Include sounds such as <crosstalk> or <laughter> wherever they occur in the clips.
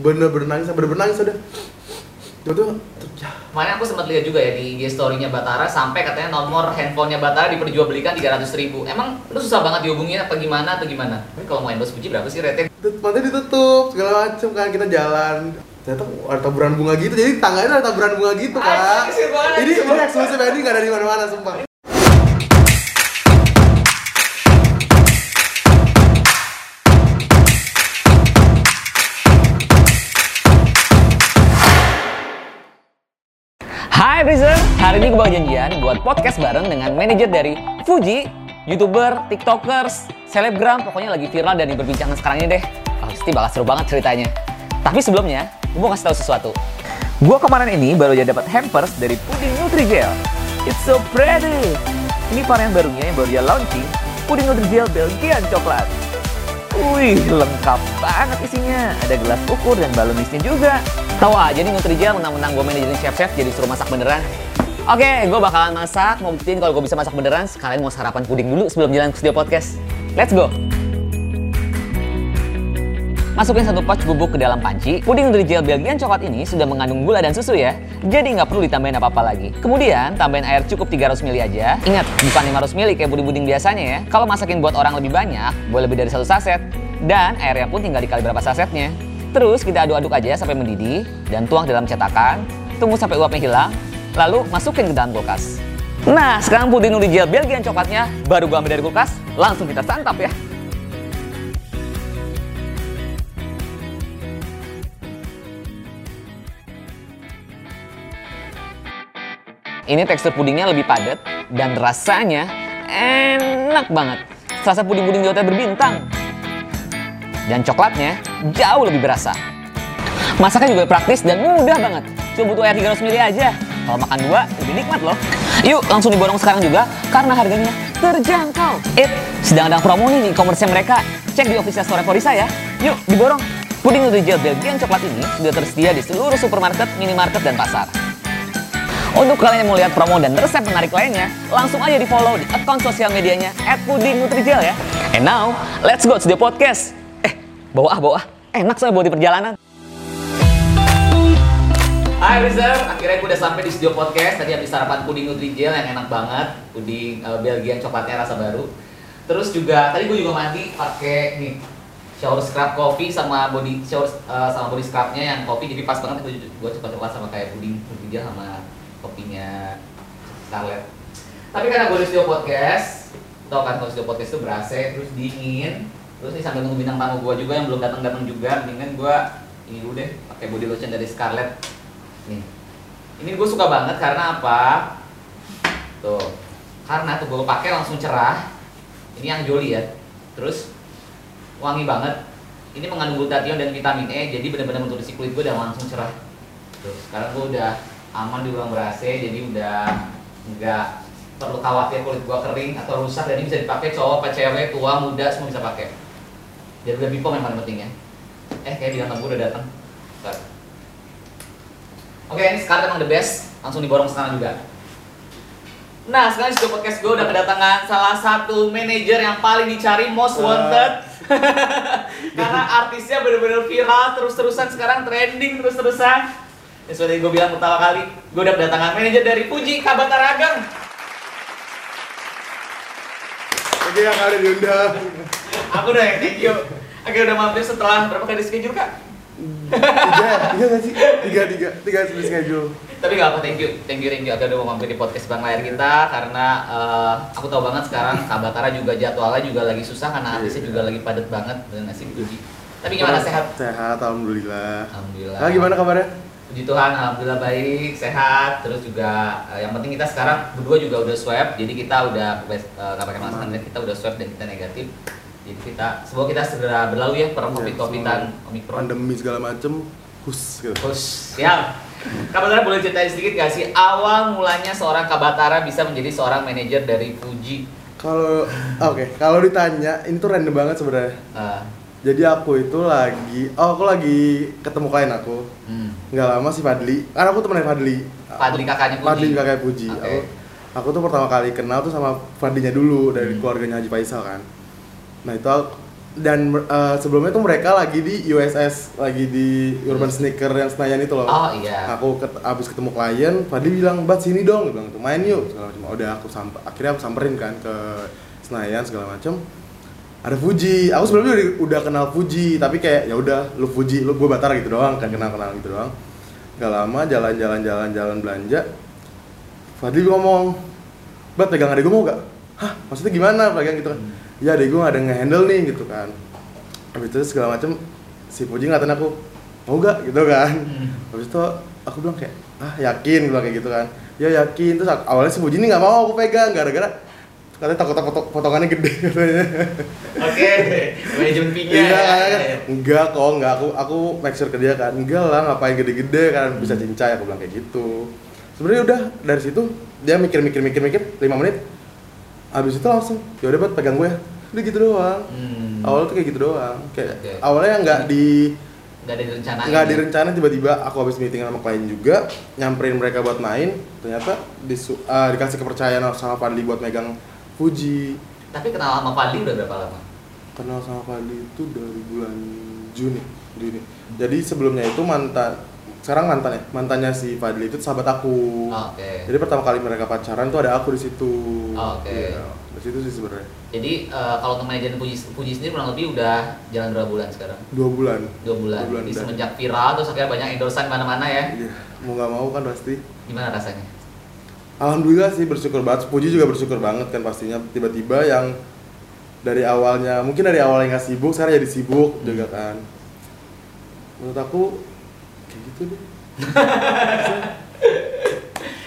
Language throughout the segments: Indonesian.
bener-bener nangis bener-bener nangis udah. Itu tuh ya. Kemarin aku sempat lihat juga ya di IG story-nya Batara sampai katanya nomor handphonenya Batara diperjualbelikan 300 ribu. Emang lu susah banget dihubungin apa gimana atau gimana? Tapi kalau mau endorse Puji berapa sih rate pantai ditutup segala macem kan kita jalan. Ternyata ada taburan bunga gitu jadi tangganya ada taburan bunga gitu banget, ini ini eksklusif ini nggak ada di mana-mana sumpah Hai Brizer, hari ini gue bakal janjian buat podcast bareng dengan manajer dari Fuji, youtuber, tiktokers, selebgram, pokoknya lagi viral dan diperbincangkan sekarang ini deh. Pasti bakal seru banget ceritanya. Tapi sebelumnya, gue mau kasih tahu sesuatu. Gue kemarin ini baru aja dapat hampers dari Puding Nutrijel. It's so pretty. Ini varian barunya yang baru dia launching, Puding Nutrijel Belgian Coklat. Wih, lengkap banget isinya. Ada gelas ukur dan balon bisnya juga. Tahu aja nih Nutrijel menang-menang gue manajerin chef-chef jadi suruh masak beneran. Oke, gue bakalan masak, mau buktiin kalau gue bisa masak beneran. Sekalian mau sarapan puding dulu sebelum jalan ke studio podcast. Let's go! Masukin satu pouch bubuk ke dalam panci. Puding Nutrijel Belgian coklat ini sudah mengandung gula dan susu ya. Jadi nggak perlu ditambahin apa-apa lagi. Kemudian tambahin air cukup 300 ml aja. Ingat, bukan 500 ml kayak puding-puding biasanya ya. Kalau masakin buat orang lebih banyak, boleh lebih dari satu saset. Dan airnya pun tinggal dikali berapa sasetnya. Terus kita aduk-aduk aja sampai mendidih dan tuang dalam cetakan. Tunggu sampai uapnya hilang. Lalu masukin ke dalam kulkas. Nah, sekarang puding Nutrijel Belgian coklatnya baru gua ambil dari kulkas. Langsung kita santap ya. Ini tekstur pudingnya lebih padat dan rasanya enak banget. Serasa puding-puding di hotel berbintang. Dan coklatnya jauh lebih berasa. Masaknya juga praktis dan mudah banget. Cuma butuh air 300 ml aja. Kalau makan dua, lebih nikmat loh. Yuk, langsung diborong sekarang juga karena harganya terjangkau. Eh, sedang ada promo nih di e-commerce mereka. Cek di official store Forisa ya. Yuk, diborong. Puding Nutrijel Belgian coklat ini sudah tersedia di seluruh supermarket, minimarket, dan pasar. Untuk kalian yang mau lihat promo dan resep menarik lainnya, langsung aja di follow di akun sosial medianya @pudingnutrijel ya. And now, let's go to the podcast. Eh, bawa ah, bawa ah. Enak saya bawa di perjalanan. Hai Rizer, akhirnya gue udah sampai di studio podcast. Tadi habis sarapan puding Nutrijel yang enak banget, puding eh, Belgian coklatnya rasa baru. Terus juga tadi gue juga mandi pakai nih shower scrub coffee sama body shower eh, sama body scrubnya yang kopi jadi pas banget itu gue coklat sama kayak puding Nutrijel sama kopinya Scarlett. Tapi karena gue di studio podcast, tau kan kalau studio podcast itu ber terus dingin, terus nih sambil nunggu bintang tamu gue juga yang belum datang datang juga, mendingan gue ini dulu deh pakai body lotion dari Scarlett. Nih, ini gue suka banget karena apa? Tuh, karena tuh gue pakai langsung cerah. Ini yang Jolly ya. Terus wangi banget. Ini mengandung glutathione dan vitamin E, jadi benar-benar menutrisi kulit gue dan langsung cerah. Tuh, sekarang gue udah aman di ruang ber jadi udah nggak perlu khawatir kulit gua kering atau rusak ini bisa dipakai cowok, apa cewek, tua, muda semua bisa pakai. Jadi udah Bepom yang paling penting ya. Eh kayak bilang gue udah datang. Oke ini sekarang emang the best, langsung diborong sekarang juga. Nah sekarang studio podcast gue udah kedatangan salah satu manajer yang paling dicari most wanted. <laughs> Karena artisnya bener-bener viral terus-terusan sekarang trending terus-terusan. Ya seperti gue bilang pertama kali, gue udah kedatangan manajer dari Puji Kabatar Ageng. oke yang ada diundang Aku udah ya, thank you. Akhirnya udah mampir setelah berapa kali schedule kak? tiga tiga nggak sih tiga tiga tiga sudah schedule Tapi gak apa, thank you, thank you, thank you. Akhirnya udah mau mampir di podcast Bang Layar kita karena eh, aku tahu banget sekarang Kabatara juga jadwalnya juga lagi susah karena artisnya juga lagi padat banget dengan nasi Puji. Tapi gimana sehat? sehat alhamdulillah Alhamdulillah. nah, gimana kabarnya Puji Tuhan, alhamdulillah baik, sehat. Terus juga eh, yang penting kita sekarang berdua juga udah swab, jadi kita udah nggak pakai masker kita udah swab dan kita negatif. Jadi kita, semoga kita segera berlalu ya per covid covidan omikron. pandemi segala macem hus gitu Terus, siap. Kabatara boleh ceritain sedikit gak sih awal mulanya seorang Kabatara bisa menjadi seorang manajer dari Fuji? kalau oke kalau ditanya ini tuh random banget sebenarnya Eh, jadi aku itu lagi oh aku lagi ketemu klien aku hmm. nggak lama si Fadli karena aku temennya Fadli Fadli kakaknya Puji. Fadli kakaknya Puji Oke. aku, aku tuh pertama kali kenal tuh sama Fadlinya dulu dari Hmm. keluarganya Haji Faisal kan nah itu aku, dan eh, sebelumnya tuh mereka lagi di USS lagi di Urban Sneaker yang Senayan itu loh Oh iya. aku ket, abis ketemu klien Fadli bilang bat sini dong dia bilang gitu main yuk segala macam udah aku sampai akhirnya aku samperin kan ke Senayan segala macam ada Fuji. Aku sebelumnya udah, udah kenal Fuji tapi kayak ya udah lu Fuji lu gue Batara gitu doang kan kenal kenal gitu doang. Gak lama jalan-jalan jalan-jalan belanja Fadli ngomong bat pegang adek gue mau gak hah? Maksudnya gimana? Pegang gitu kan. Ya adek gue gak ada nge-handle nih gitu kan. Habis itu segala macam si Fuji ngatain aku mau gak gitu kan. Hmm. habis itu aku bilang kayak ah yakin bilang kayak gitu kan. Ya yakin. Terus awalnya si Puji ini nggak mau aku pegang gara-gara katanya takut foto potongannya gede <laughs> katanya Oke, manajemen fee-nya. iya ya. kan enggak kok enggak aku aku make sure ke dia kan enggak lah ngapain gede-gede kan bisa cincai aku bilang kayak gitu sebenarnya udah dari situ dia mikir-mikir mikir-mikir lima menit habis itu langsung ya udah buat pegang gue udah gitu doang Hmm. awalnya tuh kayak gitu doang kayak Oke. awalnya nggak di Nggak ada direncanain. nggak ya? direncana tiba-tiba aku habis meeting sama klien juga nyamperin mereka buat main ternyata disu- eh, dikasih kepercayaan sama Fadli buat megang Fuji Tapi kenal sama Fadli udah berapa lama? kenal sama Fadli itu dari bulan Juni Juni jadi sebelumnya itu mantan sekarang mantan ya mantannya si Fadli itu sahabat aku Oh, Oke. jadi pertama kali mereka pacaran tuh ada aku di situ Oh, oke. Iya, di situ sih sebenarnya Jadi eh, kalau untuk manajemen Puji, Puji sendiri kurang lebih udah jalan berapa bulan sekarang? dua bulan Dua bulan. Dua bulan Jadi semenjak viral terus akhirnya banyak endorsean mana-mana ya. Iya, mau nggak mau kan pasti Gimana rasanya? Alhamdulillah sih bersyukur banget, Puji juga bersyukur banget kan pastinya tiba-tiba yang dari awalnya mungkin dari awalnya nggak sibuk sekarang jadi sibuk Hmm. juga kan. Menurut aku kayak gitu deh. <laughs>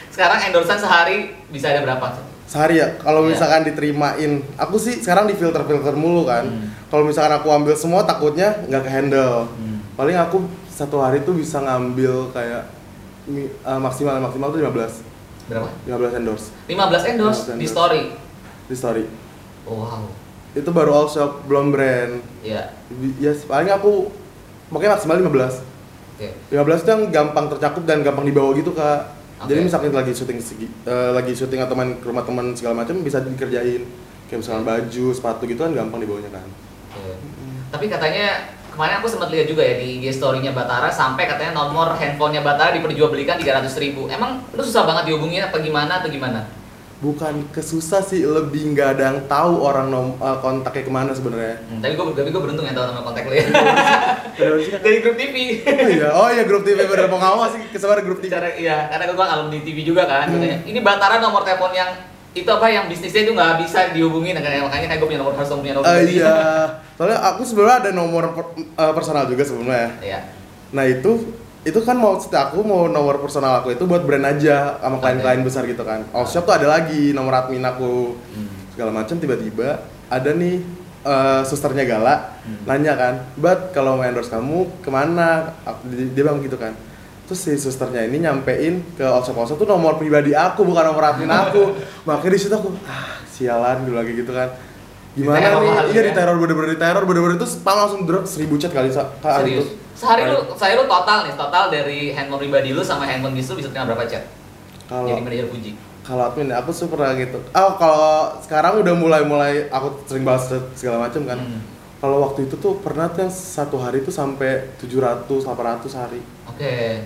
Sekarang endorsean sehari bisa ada berapa? Sehari ya, kalau Iya. misalkan diterimain, aku sih sekarang di filter-filter mulu kan. Hmm. Kalau misalkan aku ambil semua takutnya nggak ke handle. Hmm. Paling aku satu hari tuh bisa ngambil kayak eh, maksimal maksimal tuh 15 Berapa? 15 endorse 15 endorse 15 di endorse. story. di story. Wow. Itu baru all shop belum brand. Iya. Ya paling aku pokoknya maksimal 15 Oke. 15 itu yang gampang tercakup dan gampang dibawa gitu kak Oke. jadi misalkan lagi syuting segi- eh, lagi syuting atau main ke rumah teman segala macam bisa dikerjain kayak misalkan baju sepatu gitu kan gampang dibawanya kan Oke. Tapi katanya kemarin aku sempat lihat juga ya di IG story-nya Batara sampai katanya nomor handphonenya Batara diperjualbelikan 300 ribu. Emang lu susah banget dihubungin apa gimana atau gimana? bukan kesusah sih lebih nggak ada yang tahu orang nom eh, kontaknya ke mana sebenarnya Hmm, tapi gue tapi gue beruntung ya tahu nama kontak lu ya. Dari sih kan? <laughs> Dari grup TV. oh iya oh iya grup TV bener ngomong sih kesebar grup TV Cara iya, karena gue alumni TV juga kan. Hmm. Katanya, ini Batara nomor telepon yang itu apa yang bisnisnya itu nggak bisa dihubungin makanya makanya kayak gue punya nomor harus punya nomor pribadi. iya <laughs> soalnya aku sebenarnya ada nomor per- eh, personal juga sebelumnya Iya. Nah itu itu kan mau aku mau nomor personal aku itu buat brand aja sama klien-klien besar gitu kan. All shop tuh ada lagi nomor admin aku Hmm. segala macam tiba-tiba ada nih eh, susternya Gala Hmm. nanya kan, "Bat, kalau mau endorse kamu ke mana?" Dia, bilang gitu kan. Terus si susternya ini nyampein ke all shop all shop tuh nomor pribadi aku bukan nomor admin aku. <laughs> Makanya di situ aku ah sialan dulu lagi gitu kan. Gimana Diteror nih? Iya ya? di teror bener-bener di teror bener-bener itu spam langsung drop seribu chat kali sa- kali Serius. itu. Sehari lu, sehari lu total nih, total dari handphone pribadi lu sama handphone bisnis lu bisa terima berapa chat? Kalau Jadi manajer Fuji. kalau admin aku sih pernah gitu. Oh, kalau sekarang udah mulai-mulai aku sering bahas segala macam kan. Hmm. Kalau waktu itu tuh pernah tuh yang satu hari tuh sampai 700, 800 hari. Oke.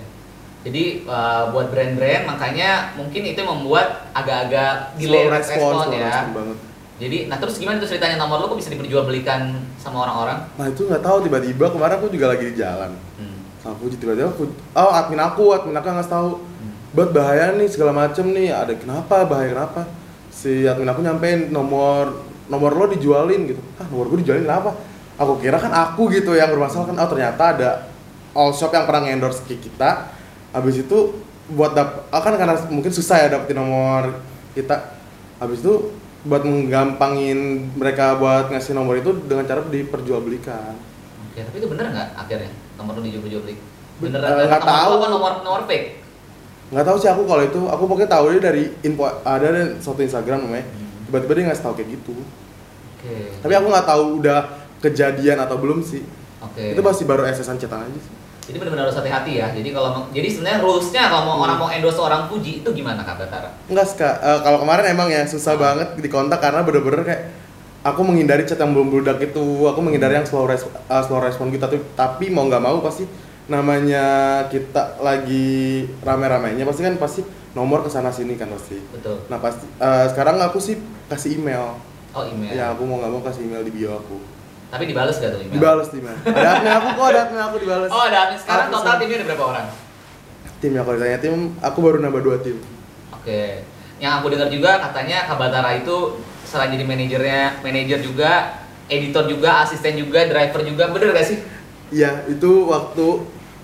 Jadi uh, buat brand-brand makanya mungkin itu membuat agak-agak delay respon, respon, slow ya. respon banget. Jadi, nah terus gimana tuh ceritanya nomor lu kok bisa diperjualbelikan sama orang-orang? Nah itu nggak tahu tiba-tiba kemarin aku juga lagi di jalan. Hmm. Sama Fuji tiba-tiba aku, oh admin aku, admin aku ngasih tahu. Hmm. Buat bahaya nih segala macem nih, ada kenapa, bahaya kenapa? Si admin aku nyampein nomor nomor lo dijualin gitu. Ah nomor gue dijualin kenapa? Aku kira kan aku gitu yang bermasalah kan, oh ternyata ada all shop yang pernah endorse ke kita. Habis itu buat dap, ah, kan karena mungkin susah ya dapetin nomor kita. Habis itu buat menggampangin mereka buat ngasih nomor itu dengan cara diperjualbelikan. Oke, tapi itu bener nggak akhirnya nomor lu dijual-jualbeli? Ben- Beneran eh, nomor nggak tahu. apa nomor nomor fake? nggak tahu sih aku kalau itu aku pokoknya tahu dia dari info ada ada satu Instagram namanya Hmm. tiba-tiba dia ngasih tahu kayak gitu Oke. tapi aku nggak tahu udah kejadian atau belum sih Oke. itu masih baru SSan cetan aja sih Jadi benar-benar harus hati-hati ya. Jadi kalau jadi sebenarnya rulesnya kalau mau Hmm. orang mau endorse orang Fuji itu gimana Kak Batara? enggak ska eh, kalau kemarin emang ya susah banget dikontak karena bener-bener kayak aku menghindari chat yang belum bludak itu aku menghindari yang slow res uh, slow respon gitu tapi, tapi mau nggak mau pasti namanya kita lagi rame-ramenya pasti kan pasti nomor ke sana sini kan pasti Betul. nah pasti uh, sekarang aku sih kasih email Oh email. ya aku mau nggak mau kasih email di bio aku Tapi dibales gak tuh email? dibales di mana ada admin aku kok ada admin aku dibales Oh ada admin. Sekarang Aku total sama- timnya ada berapa orang? tim ya kalau ditanya tim aku baru nambah dua tim Oke. Yang aku dengar juga katanya Kabatara itu selain jadi manajernya, manajer juga, editor juga, asisten juga, driver juga. Bener gak sih? Iya, itu waktu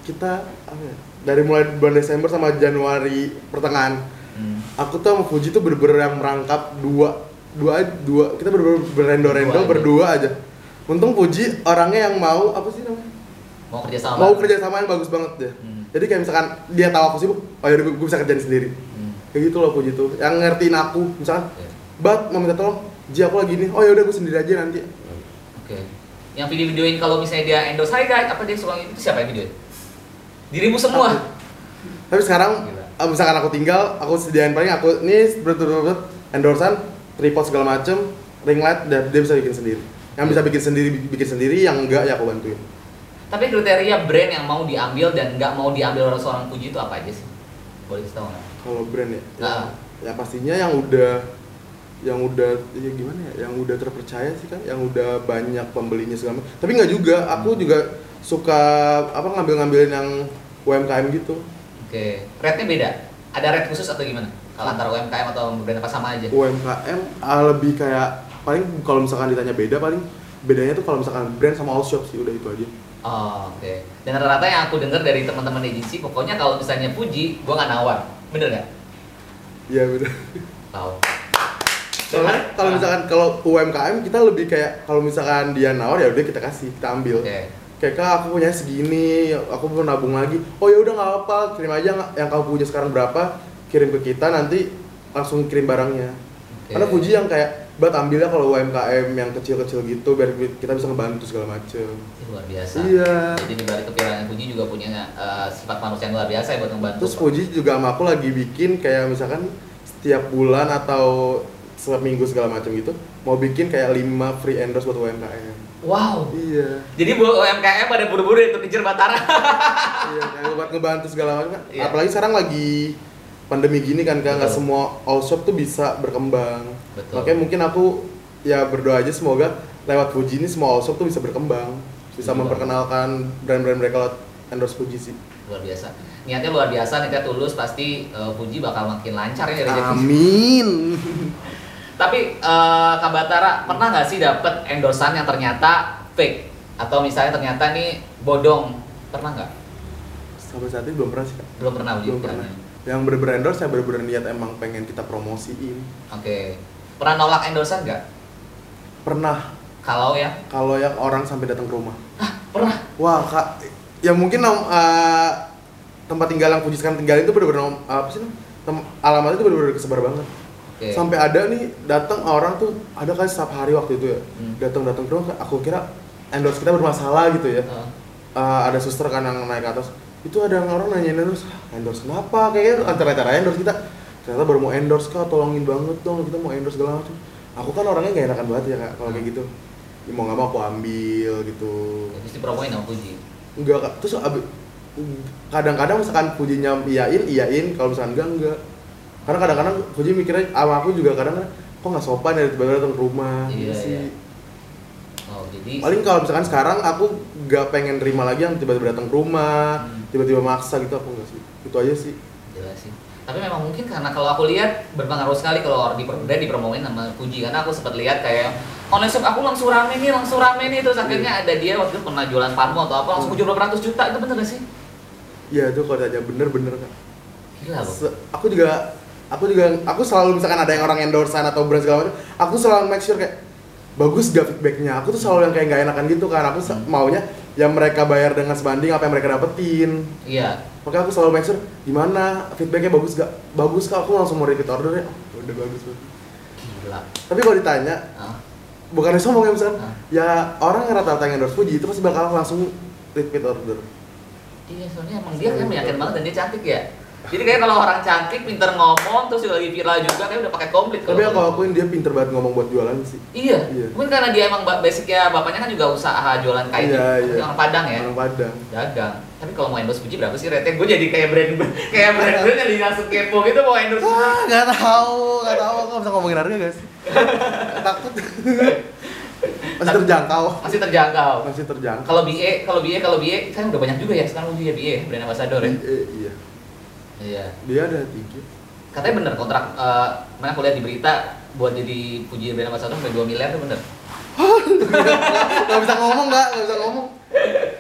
kita apa ya, dari mulai bulan Desember sama Januari pertengahan. Hmm. Aku tuh sama Fuji tuh bener-bener yang merangkap dua dua dua kita bener-bener berendo-rendo Berdua aja. Aja. Untung Fuji orangnya yang mau apa sih namanya? Mau kerja sama? Mau kerja sama yang bagus banget deh. Hmm. Jadi kayak misalkan dia tahu aku sibuk, oh yaudah gue bisa kerjain sendiri. Hmm. Kayak gitu loh Fuji tuh. Yang ngertiin aku, misalkan, Oke. Bat mau minta tolong, Ji aku lagi nih. Oh yaudah gue sendiri aja nanti. Oke. Yang video-videoin kalau misalnya dia endorse, guys, apa dia suka itu siapa yang videoin? Dirimu semua. Tapi sekarang Gila. eh, misalkan aku tinggal, aku sediain paling aku ini betul-betul endorsan, tripod segala macem, ring light, dan dia bisa bikin sendiri. Yang bisa bikin sendiri bikin sendiri, yang enggak ya aku bantuin. Tapi kriteria brand yang mau diambil dan nggak mau diambil oleh seorang Puji itu apa aja sih? Boleh tahu nggak? Kalau brand ya, ya, Ah. ya pastinya yang udah yang udah ya gimana ya, yang udah terpercaya sih kan, yang udah banyak pembelinya segala macam. Tapi nggak juga, aku juga suka apa ngambil-ngambilin yang UMKM gitu. Oke. Rate-nya beda? Ada rate khusus atau gimana? Kalau antara UMKM atau brand apa sama aja? UMKM ah, lebih kayak paling kalau misalkan ditanya beda paling bedanya tuh kalau misalkan brand sama all shop sih udah itu aja. Oh, oke. Dan rata-rata yang aku dengar dari teman-teman agensi, pokoknya kalau misalnya Puji, gua nggak nawar. Bener nggak? Iya bener. Tahu. Soalnya kalau Ah. misalkan kalau UMKM kita lebih kayak kalau misalkan dia nawar ya udah kita kasih, kita ambil. Oke. Kayak kak aku punya segini, aku mau nabung lagi. Oh ya udah nggak apa, kirim aja yang kamu punya sekarang berapa, kirim ke kita nanti langsung kirim barangnya. Oke. Karena Fuji yang kayak buat ambilnya kalau UMKM yang kecil-kecil gitu biar kita bisa ngebantu segala macem. Luar biasa. Iya. Jadi di balik kepiawaian Puji juga punya eh, sifat manusia yang luar biasa ya buat membantu. Terus Fuji juga sama aku lagi bikin kayak misalkan setiap bulan atau seminggu segala macam gitu mau bikin kayak 5 free endorse buat UMKM. Wow. Iya. Jadi buat UMKM pada buru-buru itu kejar Batara. iya, kayak buat ngebantu segala macam. kan. Iya. Apalagi sekarang lagi pandemi gini kan kan nggak semua all shop tuh bisa berkembang. Betul. Makanya mungkin aku ya berdoa aja semoga lewat Fuji ini semua all shop tuh bisa berkembang, bisa Betul. memperkenalkan brand-brand mereka lewat endorse Fuji sih. luar biasa. Niatnya luar biasa, niatnya tulus, pasti eh, Puji bakal makin lancar ya rezeki. Amin. <laughs> Tapi eh, Kak Batara pernah nggak sih dapet endorsan yang ternyata fake atau misalnya ternyata nih bodong? Pernah nggak? Sampai saat ini belum pernah sih. Kak. Belum pernah belum pernah yang bener-bener endorse ya bener-bener niat emang pengen kita promosiin Oke. Pernah nolak endorsan nggak? pernah Kalau ya? kalau yang orang sampai datang ke rumah Hah, pernah. wah kak ya mungkin eh, tempat tinggal yang Fuji sekarang tinggal itu bener-bener nom- apa sih tem- alamatnya itu bener-bener kesebar banget Oke. sampai ada nih datang orang tuh ada kali setiap hari waktu itu ya Hmm. datang-datang ke rumah aku kira endorse kita bermasalah gitu ya Eh, Eh, ada suster kan yang naik ke atas itu ada yang orang nanyain endorse "Ah, endorse kenapa? Kayaknya antara-antara endorse kita. Ternyata baru mau endorse kak tolongin banget dong kita mau endorse segala macam. Aku kan orangnya gak enakan banget ya kak kalau kayak gitu. Ya, mau nggak mau aku ambil gitu. Terus dipromoin sama Puji. enggak kak. Terus abi- kadang-kadang misalkan pujinya iyain iyain. Kalau misalkan enggak enggak karena kadang-kadang puji mikirnya sama aku juga kadang kok nggak sopan ya tiba-tiba datang ke rumah? Iya, gitu sih. Iya. Oh, jadi paling kalau misalkan sekarang aku nggak pengen terima lagi yang tiba-tiba datang ke rumah. Hmm. Tiba-tiba maksa gitu aku nggak sih? Itu aja sih. Jelas sih. Tapi memang mungkin karena kalau aku lihat berpengaruh sekali kalau orang di brand dipromoin sama Puji. Karena aku sempat lihat kayak online shop aku langsung rame nih, langsung rame nih. Terus akhirnya ada dia waktu itu pernah jualan parfum atau apa langsung jual berapa ratus juta. Itu bener gak sih? Iya itu kalau tanya bener-bener kak. Gila loh. Se- aku juga aku juga aku selalu misalkan ada yang orang endorsean atau brand segala macam aku selalu make sure kayak bagus gak feedbacknya? Aku tuh selalu yang kayak gak enakan gitu kan aku Hmm. maunya yang mereka bayar dengan sebanding apa yang mereka dapetin. Iya. makanya aku selalu make sure gimana? Feedbacknya bagus gak bagus kak. Aku langsung mau repeat order ya oh, udah bagus banget Gila. tapi kalau ditanya Ah, bukan sombong ya misalkan Ah. ya orang yang rata-rata yang endorse Fuji itu pasti bakal langsung repeat order. Iya, soalnya emang dia kan meyakinkan banget dan dia cantik ya. Jadi kayak kalau orang cantik, pinter ngomong, terus juga lagi viral juga, kayak udah pakai komplit. Tapi kalau- aku akuin dia pinter banget ngomong buat jualan sih. Iya. Iya. Mungkin karena dia emang ba- basicnya bapaknya kan juga usaha jualan kain. Iya, gitu. iya. Orang Padang ya. Orang Padang. Dagang. Tapi kalau mau endorse Fuji berapa sih rate Gue jadi kayak brand <laughs> kayak brand brand yang langsung kepo gitu mau endorse. Ah, nggak tahu, nggak tahu. Aku bisa ngomongin harga guys. <laughs> Takut. Masih terjangkau. Masih terjangkau. Masih terjangkau. Kalau BA, kalau BA, kalau BA kan udah banyak juga ya sekarang juga ya BA brand ambassador ya. Eh, iya. Iya. Dia ada tiga. Katanya bener kontrak eh, mana aku lihat di berita buat jadi Fuji brand ambassador sampai 2 miliar itu bener. <laughs> Gak bisa ngomong nggak? Gak bisa ngomong.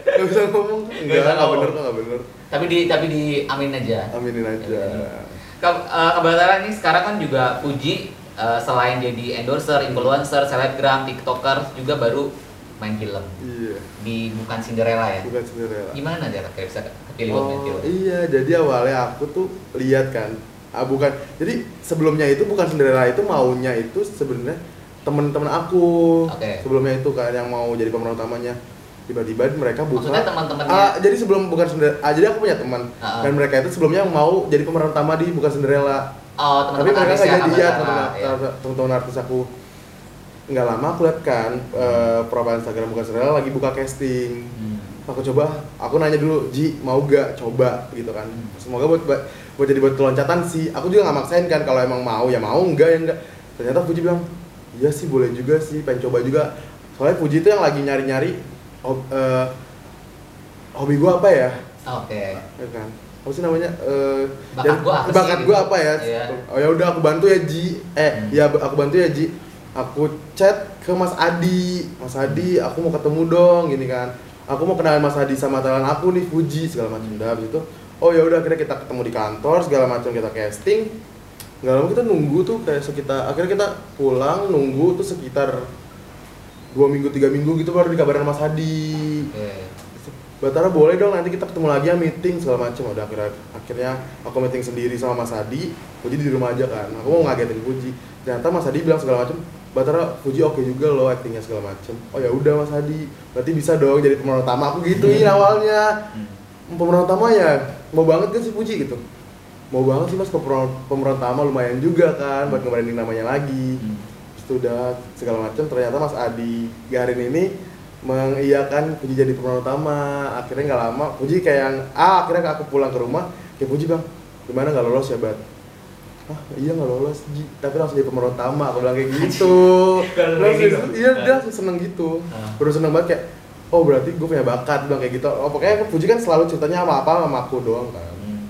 Gak bisa ngomong. Enggak, bisa nggak ngomong. bener nggak bener. Tapi di tapi di amin aja. Aminin aja. Ka- eh, Kabar Tara ini sekarang kan juga Fuji eh, selain jadi endorser, influencer, selebgram, tiktoker juga baru main film Iya. di bukan Cinderella ya. Bukan Cinderella. Gimana dia kayak bisa kepilih buat main Oh film? iya, jadi awalnya aku tuh lihat kan, ah bukan, jadi sebelumnya itu bukan Cinderella itu maunya itu sebenarnya temen-temen aku Oke. sebelumnya itu kan yang mau jadi pemeran utamanya tiba-tiba mereka buka Maksudnya teman-temannya? ah, jadi sebelum bukan Cinderella ah, jadi aku punya teman Ah, ah. dan mereka itu sebelumnya mau jadi pemeran utama di bukan Cinderella Oh, tapi teman-teman mereka artis nggak jadi ya Tara, teman-teman ya. teman-teman artis aku nggak lama aku lihat kan eh, profile Instagram bukan Cinderella lagi buka casting. Hmm. aku coba aku nanya dulu Ji mau gak coba? Gitu kan. Semoga buat buat, buat jadi buat keloncatan sih. Aku juga nggak maksain kan kalau emang mau ya mau enggak ya enggak ternyata Puji bilang iya sih boleh juga sih pengen coba juga. Soalnya Puji itu yang lagi nyari nyari hobi gua apa ya? Oke. ya kan. Apa sih namanya Eh, Bakat dan- gua apa sih bakat gitu? gua apa ya? Iya. oh ya udah aku bantu ya Ji. Eh Hmm. ya aku bantu ya Ji aku chat ke Mas Adi. Mas Adi aku mau ketemu dong gini kan. Aku mau kenalin Mas Adi sama talent aku nih Fuji segala macam. Udah habis itu oh ya udah akhirnya kita ketemu di kantor segala macam kita casting. Nggak lama kita nunggu tuh kayak sekitar akhirnya kita pulang nunggu tuh sekitar dua minggu tiga minggu gitu baru dikabarin Mas Hadi Oke. Batara boleh dong nanti kita ketemu lagi ya meeting segala macam. Udah akhirnya akhirnya aku meeting sendiri sama Mas Hadi Puji di rumah aja kan. Aku mau ngagetin Puji ternyata Mas Hadi bilang segala macam Batara Puji oke juga loh actingnya segala macam oh ya udah Mas Hadi. Berarti bisa dong jadi pemeran utama. Aku gituin awalnya. Hmm. pemeran utama ya mau banget kan si Puji gitu. Mau banget sih mas ke pemeran, utama lumayan juga kan buat ngebranding namanya lagi. Hmm. Terus itu udah segala macam ternyata Mas Adi Garin ini mengiyakan Puji jadi pemeran utama. Akhirnya nggak lama Puji kayak yang ah akhirnya aku pulang ke rumah kayak Puji bang. Gimana nggak lolos ya bat ah iya nggak lolos Ji tapi langsung jadi pemeran utama aku bilang kayak gitu Terus gitu. iya dia langsung seneng gitu Ah. baru seneng banget kayak oh berarti gue punya bakat bilang kayak gitu oh pokoknya Puji kan selalu ceritanya apa apa sama aku doang kan Hmm.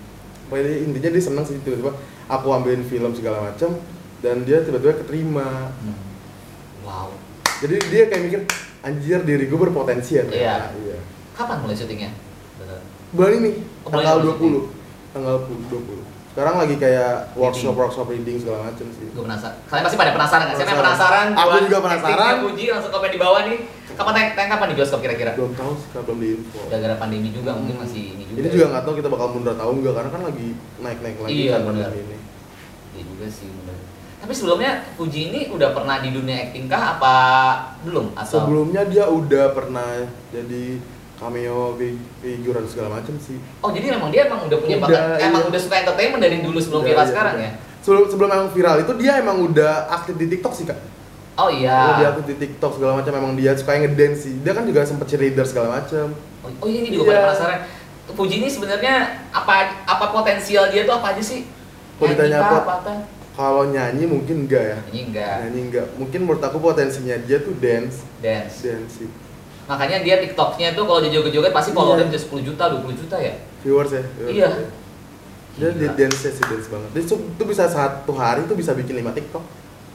Pokoknya intinya dia seneng sih tiba-tiba aku ambilin film segala macam dan dia tiba-tiba keterima Hmm. Wow. jadi dia kayak mikir anjir diri gue berpotensi ya. Iya. iya. Kapan mulai syutingnya? Bulan ini Oh, tanggal ini 20 tanggal 20 sekarang lagi kayak workshop Reading. workshop reading segala macam sih Gue penasaran. Kalian pasti pada penasaran nggak? Siapa yang Penasaran. Aku juga penasaran. Puji langsung komen di bawah nih. Kapan tayang, tayang kapan di bioskop kira-kira? belum tahu sih belum diinfo Gara-gara pandemi juga mungkin masih ini juga. ini juga nggak tahu kita bakal mundur tahun enggak karena kan lagi naik naik lagi Iya, kan benar. pandemi ini Iya juga sih bener. Tapi sebelumnya Puji ini udah pernah di dunia acting kah apa belum? Atau sebelumnya dia udah pernah jadi cameo fi- figuran segala macam sih Oh jadi emang dia emang udah punya Udah, bakat, emang iya. udah suka entertainment dari dulu sebelum Udah, viral iya, sekarang udah. ya? sebelum sebelum emang viral itu dia emang udah aktif di TikTok sih kak Oh Oh, dia iya. aktif di TikTok segala macam emang dia suka ngedance sih dia kan juga sempet cheerleader segala macam Oh, oh iya ini juga pada Iya. penasaran. Puji ini sebenarnya apa apa potensial dia tuh apa aja sih? Kalau ditanya apa? kalau nyanyi mungkin enggak ya Nyanyi enggak. nyanyi enggak mungkin menurut aku potensinya dia tuh dance Dance. dance sih Makanya dia TikToknya tuh kalau dia joget-joget pasti Iya. followernya bisa 10 juta, 20 juta ya. viewers ya viewers Iya. ya. dia dia dance sih dance banget dia tuh, tuh bisa satu hari tuh bisa bikin 5 TikTok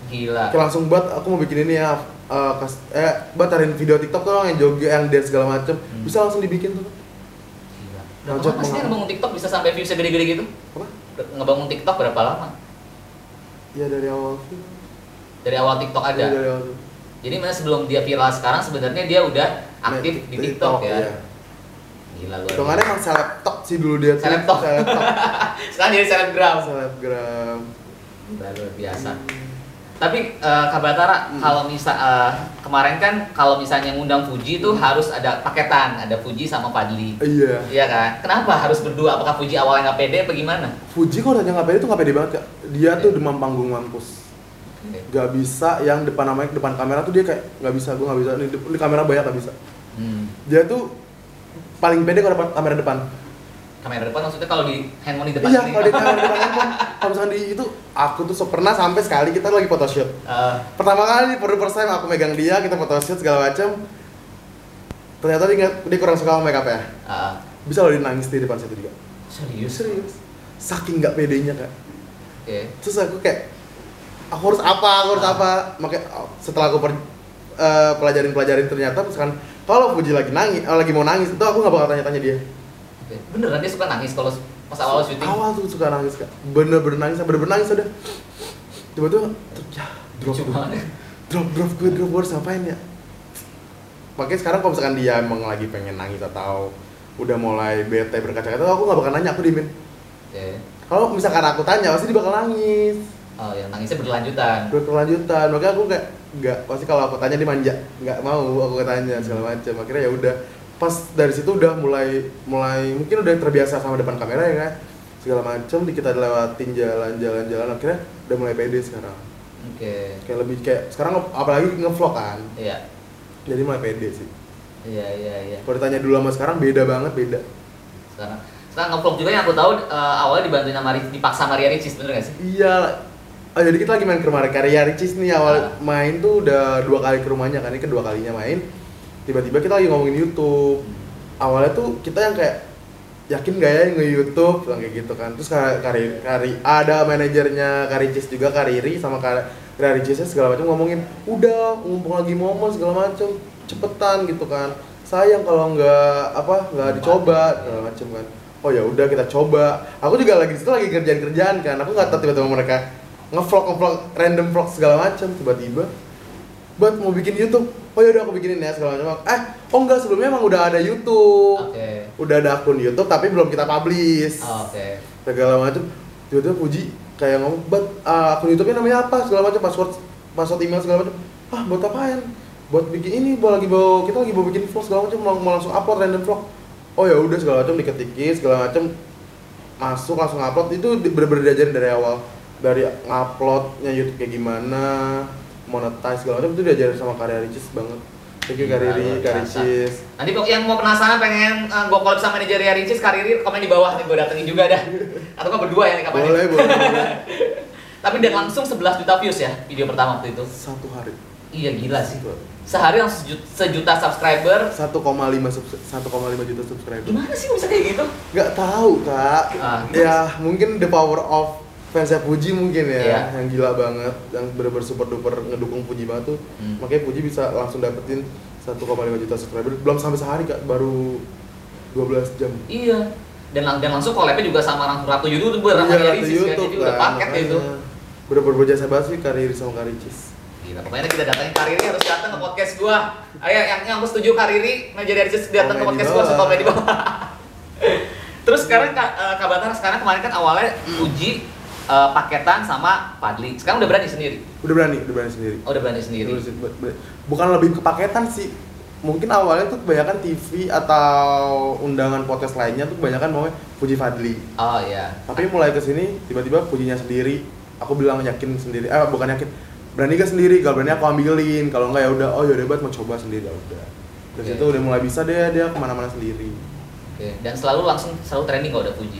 Gila. Kayak langsung buat aku mau bikin ini ya eh, kas, eh batarin video TikTok tuh yang joget yang dance segala macem Hmm. bisa langsung dibikin tuh Gila. Berapa lama sih ngebangun TikTok bisa sampai views segede-gede gitu? apa Ngebangun TikTok berapa lama? ya dari awal Dari awal TikTok ada. Ya, dari awal tuh Jadi mana sebelum dia viral sekarang sebenarnya dia udah aktif di TikTok, ya. iya. Gila luar. Hitungannya emang selebtok sih dulu dia tuh. Selebtok. <laughs> Sekarang jadi selebgram. Selebgram. Luar biasa. Tapi eh, Kak Batara, Hmm. kalau misal eh, kemarin kan kalau misalnya ngundang Fuji itu harus ada paketan, ada Fuji sama Padli. Iya. Iya kan? Kenapa harus berdua? Apakah Fuji awalnya nggak pede apa gimana? Fuji kalau tanya nggak pede tuh nggak pede banget kak. Dia tuh demam panggung mampus. Oke. Gak bisa yang depan namanya depan kamera tuh dia kayak nggak bisa, gue nggak bisa. Ini, di kamera banyak nggak bisa. Hmm. Dia tuh paling pede kalau depan kamera depan. Kamera depan maksudnya kalau di handphone di depan Iya, kalau di kamera depan handphone. Kalau misalkan di itu, aku tuh so- pernah sampai sekali kita lagi photoshoot. Eh, Pertama kali for the first time aku megang dia, kita photoshoot segala macam. Ternyata dia, nggak- dia kurang suka sama makeup ya. eh, Bisa loh dia nangis di depan situ juga. serius? Serius. Saking nggak pedenya kak. Oke. Terus aku kayak, aku harus apa, aku harus Ah. apa. Makanya oh, setelah aku per, eh, pelajarin-pelajarin ternyata misalkan kalau Fuji lagi nangis, oh, lagi mau nangis, itu aku nggak bakal tanya-tanya dia. Oke. Beneran dia suka nangis kalau pas awal syuting? Awal tuh suka nangis kak, bener-bener nangis, bener-bener nangis udah. Tiba-tiba, tuh, ya, drop, banget. drop, drop, gue drop, gue ngapain ya? Makanya sekarang kalau misalkan dia emang lagi pengen nangis atau udah mulai bete berkaca-kaca, aku nggak bakal nanya, aku diemin. Oke. Kalau misalkan aku tanya, pasti dia bakal nangis. Oh, yang nangisnya berkelanjutan. Berkelanjutan, makanya aku kayak nggak, pasti kalau aku tanya dia manja, nggak mau aku tanya segala macam. Akhirnya ya udah, pas dari situ udah mulai mulai mungkin udah terbiasa sama depan kamera ya kan segala macam di kita lewatin jalan-jalan jalan akhirnya udah mulai pede sekarang Oke. kayak lebih kayak sekarang apalagi ngevlog kan Iya. jadi mulai pede sih Iya, iya, iya. kalau ditanya dulu sama sekarang beda banget beda Sekarang sekarang ngevlog juga yang aku tahu eh, awalnya dibantuin sama Ri- dipaksa Maria Ricis bener gak sih? iya oh, jadi kita lagi main ke rumah karya Ricis nih awal Ah. main tuh udah dua kali ke rumahnya kan ini kedua kalinya main. Tiba-tiba kita lagi ngomongin YouTube. Awalnya tuh kita yang kayak yakin gak ya nge-youtube bilang kayak gitu kan. Terus kari, kari, kari ada manajernya Karicis juga Kariri sama Kar- Karicisnya segala macam ngomongin udah mumpung lagi momen segala macam cepetan gitu kan. Sayang kalau nggak apa nggak dicoba segala macam kan. Oh ya udah kita coba. Aku juga lagi di situ lagi kerjaan kerjaan kan. Aku nggak tahu tiba-tiba mereka ngevlog ngevlog random vlog segala macam tiba-tiba. Buat mau bikin YouTube. Oh ya udah aku bikinin ya segala macam eh oh enggak sebelumnya emang udah ada YouTube. Oke. udah ada akun YouTube tapi belum kita publish. Oh, Oke. segala macam tiba-tiba Puji kayak ngomong buat uh, akun YouTube-nya namanya apa? segala macam password password email segala macam ah buat apaan? Buat bikin ini mau lagi bawa kita lagi mau bikin vlog segala macam mau, mau langsung upload random vlog. Oh ya udah segala macam diketikin segala macam masuk langsung upload. Itu bener-bener diajarin dari awal dari nguploadnya YouTube kayak gimana monetize segala macam itu diajarin sama Karya Ricis banget thank you Kariri Karya biasa. Ricis Nanti yang mau penasaran pengen uh, gue collab sama manajer Ria Ricis, Kariri komen di bawah nih gue datengin juga dah. Atau kan berdua ya nih kapan boleh boleh boleh. <laughs> Tapi dan langsung 11 juta views ya video pertama waktu itu. satu hari Iya gila sih. Sehari langsung sejuta, sejuta subscriber. 1,5 subs- 1,5 juta subscriber Gimana sih bisa kayak gitu? nggak tahu kak Ah, ya mungkin the power of fansnya Puji mungkin ya Iya. yang gila banget yang bener-bener super duper ngedukung Puji banget tuh Hmm. makanya Puji bisa langsung dapetin 1,5 juta subscriber belum sampai sehari kak baru 12 jam Iya. Dan, dan langsung collabnya juga sama langsung Ratu YouTuber sama Iya, Ratu Ricis kan. Jadi udah kan, paket makanya. itu. bener-bener berjasa banget sih Kariri sama Karicis Gila, pokoknya kita datangin Kariri harus datang ke podcast gua. Ayo yang yang aku setuju Kariri manajer Ricis datang ke podcast gua, komen di bawah. Terus sekarang Kak eh, Kak Batar sekarang kemarin kan awalnya uji eh, paketan sama Padli. Sekarang udah berani sendiri. udah berani udah berani sendiri Oh, udah berani sendiri. Bukan lebih ke paketan sih mungkin awalnya tuh kebanyakan TV atau undangan podcast lainnya tuh kebanyakan mau Puji Fadli Oh iya. tapi mulai ke sini tiba-tiba pujinya sendiri aku bilang yakin sendiri eh bukan yakin berani gak sendiri kalau berani aku ambilin kalau enggak ya udah oh yaudah buat mau coba sendiri ya udah dari Oke. situ udah mulai bisa deh dia ke mana-mana sendiri Oke. Dan selalu langsung selalu trending kalau udah Fuji.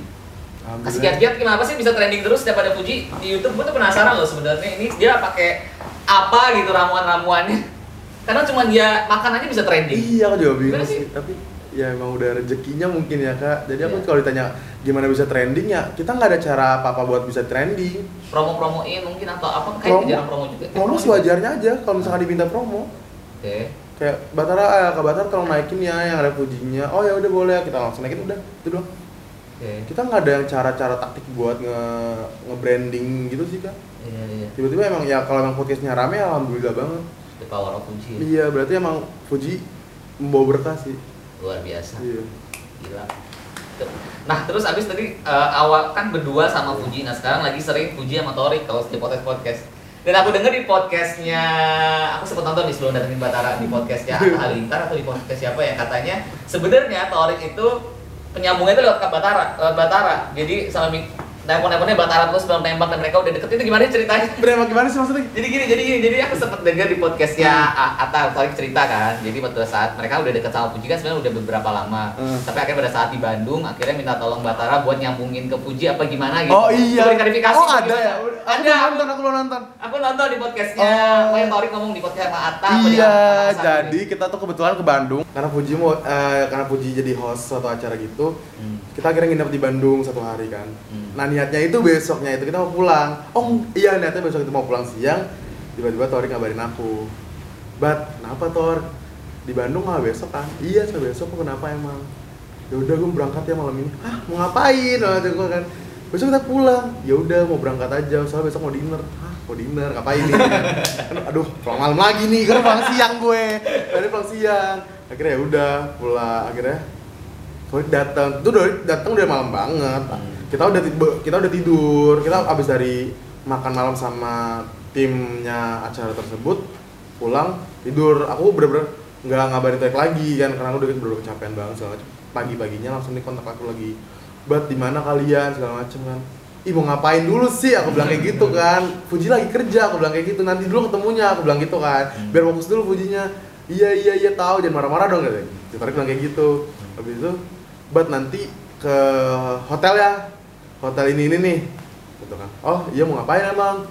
Kasih kiat-kiat kenapa sih bisa trending terus setiap ada Fuji di YouTube? Gue tuh penasaran loh sebenarnya ini dia pakai apa gitu ramuan-ramuannya. <laughs> Karena cuma dia makan aja bisa trending. iya aku juga bingung Gimana sih? tapi ya emang udah rezekinya mungkin ya kak jadi aku Iya. kalau ditanya gimana bisa trending ya kita nggak ada cara apa-apa buat bisa trending Promo-promoin mungkin atau apa kayak Promo- jarang promo juga. Promo sewajarnya aja kalau misalkan diminta promo Oke. kayak Batara eh, Kak tolong naikin ya yang ada pujinya oh ya udah boleh kita langsung naikin udah itu doang Oke. kita nggak ada yang cara-cara taktik buat nge nge-branding gitu sih kak Iya iya. tiba-tiba emang ya kalau emang podcastnya rame alhamdulillah banget The power of Fuji. iya berarti emang Fuji membawa berkah sih Luar biasa. iya Gila. Nah, terus abis tadi eh, awal kan berdua sama Fuji. Nah, sekarang lagi sering Fuji sama Torik kalau di podcast podcast. Dan aku denger di podcastnya, aku sempat nonton nih sebelum datengin Batara di podcastnya <laughs> Atta Halilintar atau di podcast siapa yang katanya sebenarnya Torik itu penyambungnya itu lewat Batara, lewat Batara. Jadi sama telepon-teleponnya Batara terus sebelum tembak dan mereka udah deket itu gimana ceritanya? Bener gimana sih maksudnya? Jadi gini, jadi gini, jadi aku sempat dengar di podcastnya A- Atta Torik cerita kan. Jadi pada saat mereka udah deket sama Puji kan sebenarnya udah beberapa lama. Hmm. Tapi akhirnya pada saat di Bandung, akhirnya minta tolong Batara buat nyambungin ke Puji apa gimana gitu. Oh iya. Beri klarifikasi. Oh apa ada gimana. ya. Aku Ada. belum nonton, aku belum nonton. Aku nonton di podcastnya, Oh. Maya Torik ngomong di podcast sama Atta. Iya, jadi Sandi. kita tuh kebetulan ke Bandung karena Puji mau eh, karena Puji jadi host suatu acara gitu. Hmm. Kita akhirnya nginep di Bandung satu hari kan. Hmm. Nah niatnya itu besoknya itu kita mau pulang. Oh iya niatnya besok itu mau pulang siang. Tiba-tiba Tori ngabarin aku. Bat, kenapa Tor? Di Bandung nggak besok kan? Iya, saya besok. Kok kenapa emang? Ya udah gue berangkat ya malam ini. Hah, mau ngapain? Waktu itu kan. Besok kita pulang. Ya udah mau berangkat aja. Soalnya besok mau dinner. Hah, mau dinner? Ngapain nih? Kan, aduh, pulang malam lagi nih. Karena pulang siang gue. Tadi pulang siang. Akhirnya ya udah pulang. Akhirnya Soalnya datang, udah datang udah malam banget. Kita udah kita udah tidur. Kita abis dari makan malam sama timnya acara tersebut pulang tidur. Aku bener-bener nggak ngabarin Torik lagi kan karena aku udah bener kecapean banget segala macam. Pagi-paginya langsung di kontak aku lagi. Bat di mana kalian segala macam kan. Ih mau ngapain dulu sih? Aku bilang kayak gitu kan. Fuji lagi kerja, aku bilang kayak gitu. Nanti dulu ketemunya, aku bilang gitu kan. Hmm. Biar fokus dulu Fujinya. Iya iya iya tahu jangan marah-marah dong katanya. Tarik bilang kayak gitu. Habis itu Bat nanti ke hotel ya. Hotel ini ini nih. Gitu kan. Oh, iya mau ngapain emang?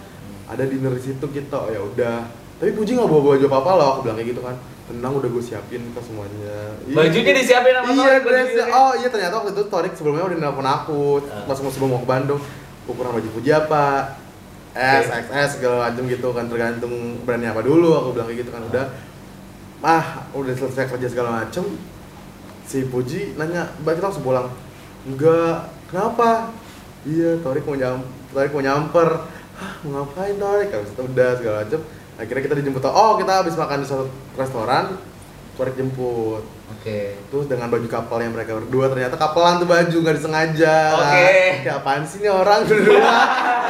Ada dinner di situ kita. Oh ya udah. Tapi Puji nggak bawa baju apa-apa loh, aku bilang kayak gitu kan. Tenang udah gue siapin ke semuanya. Iya. Bajunya disiapin sama Iya, Torik, dress. bajunya. Oh iya ternyata waktu itu Torik sebelumnya udah nelfon aku Ah. pas mau sebelum mau ke Bandung. Ukuran baju Puji apa? S, Oke. XS segala macam gitu kan tergantung brandnya apa dulu aku bilang kayak gitu kan udah ah udah selesai kerja segala macem si Puji nanya mbak kita langsung pulang enggak kenapa iya Torik mau nyam Torik mau nyamper. Hah, mau ngapain Torik habis itu udah segala macem. Akhirnya kita dijemput oh kita habis makan di suatu restoran Torik jemput. Oke. terus dengan baju kapal yang mereka berdua ternyata kapelan tuh baju nggak disengaja. Oke. kayak apaan sih nih orang berdua?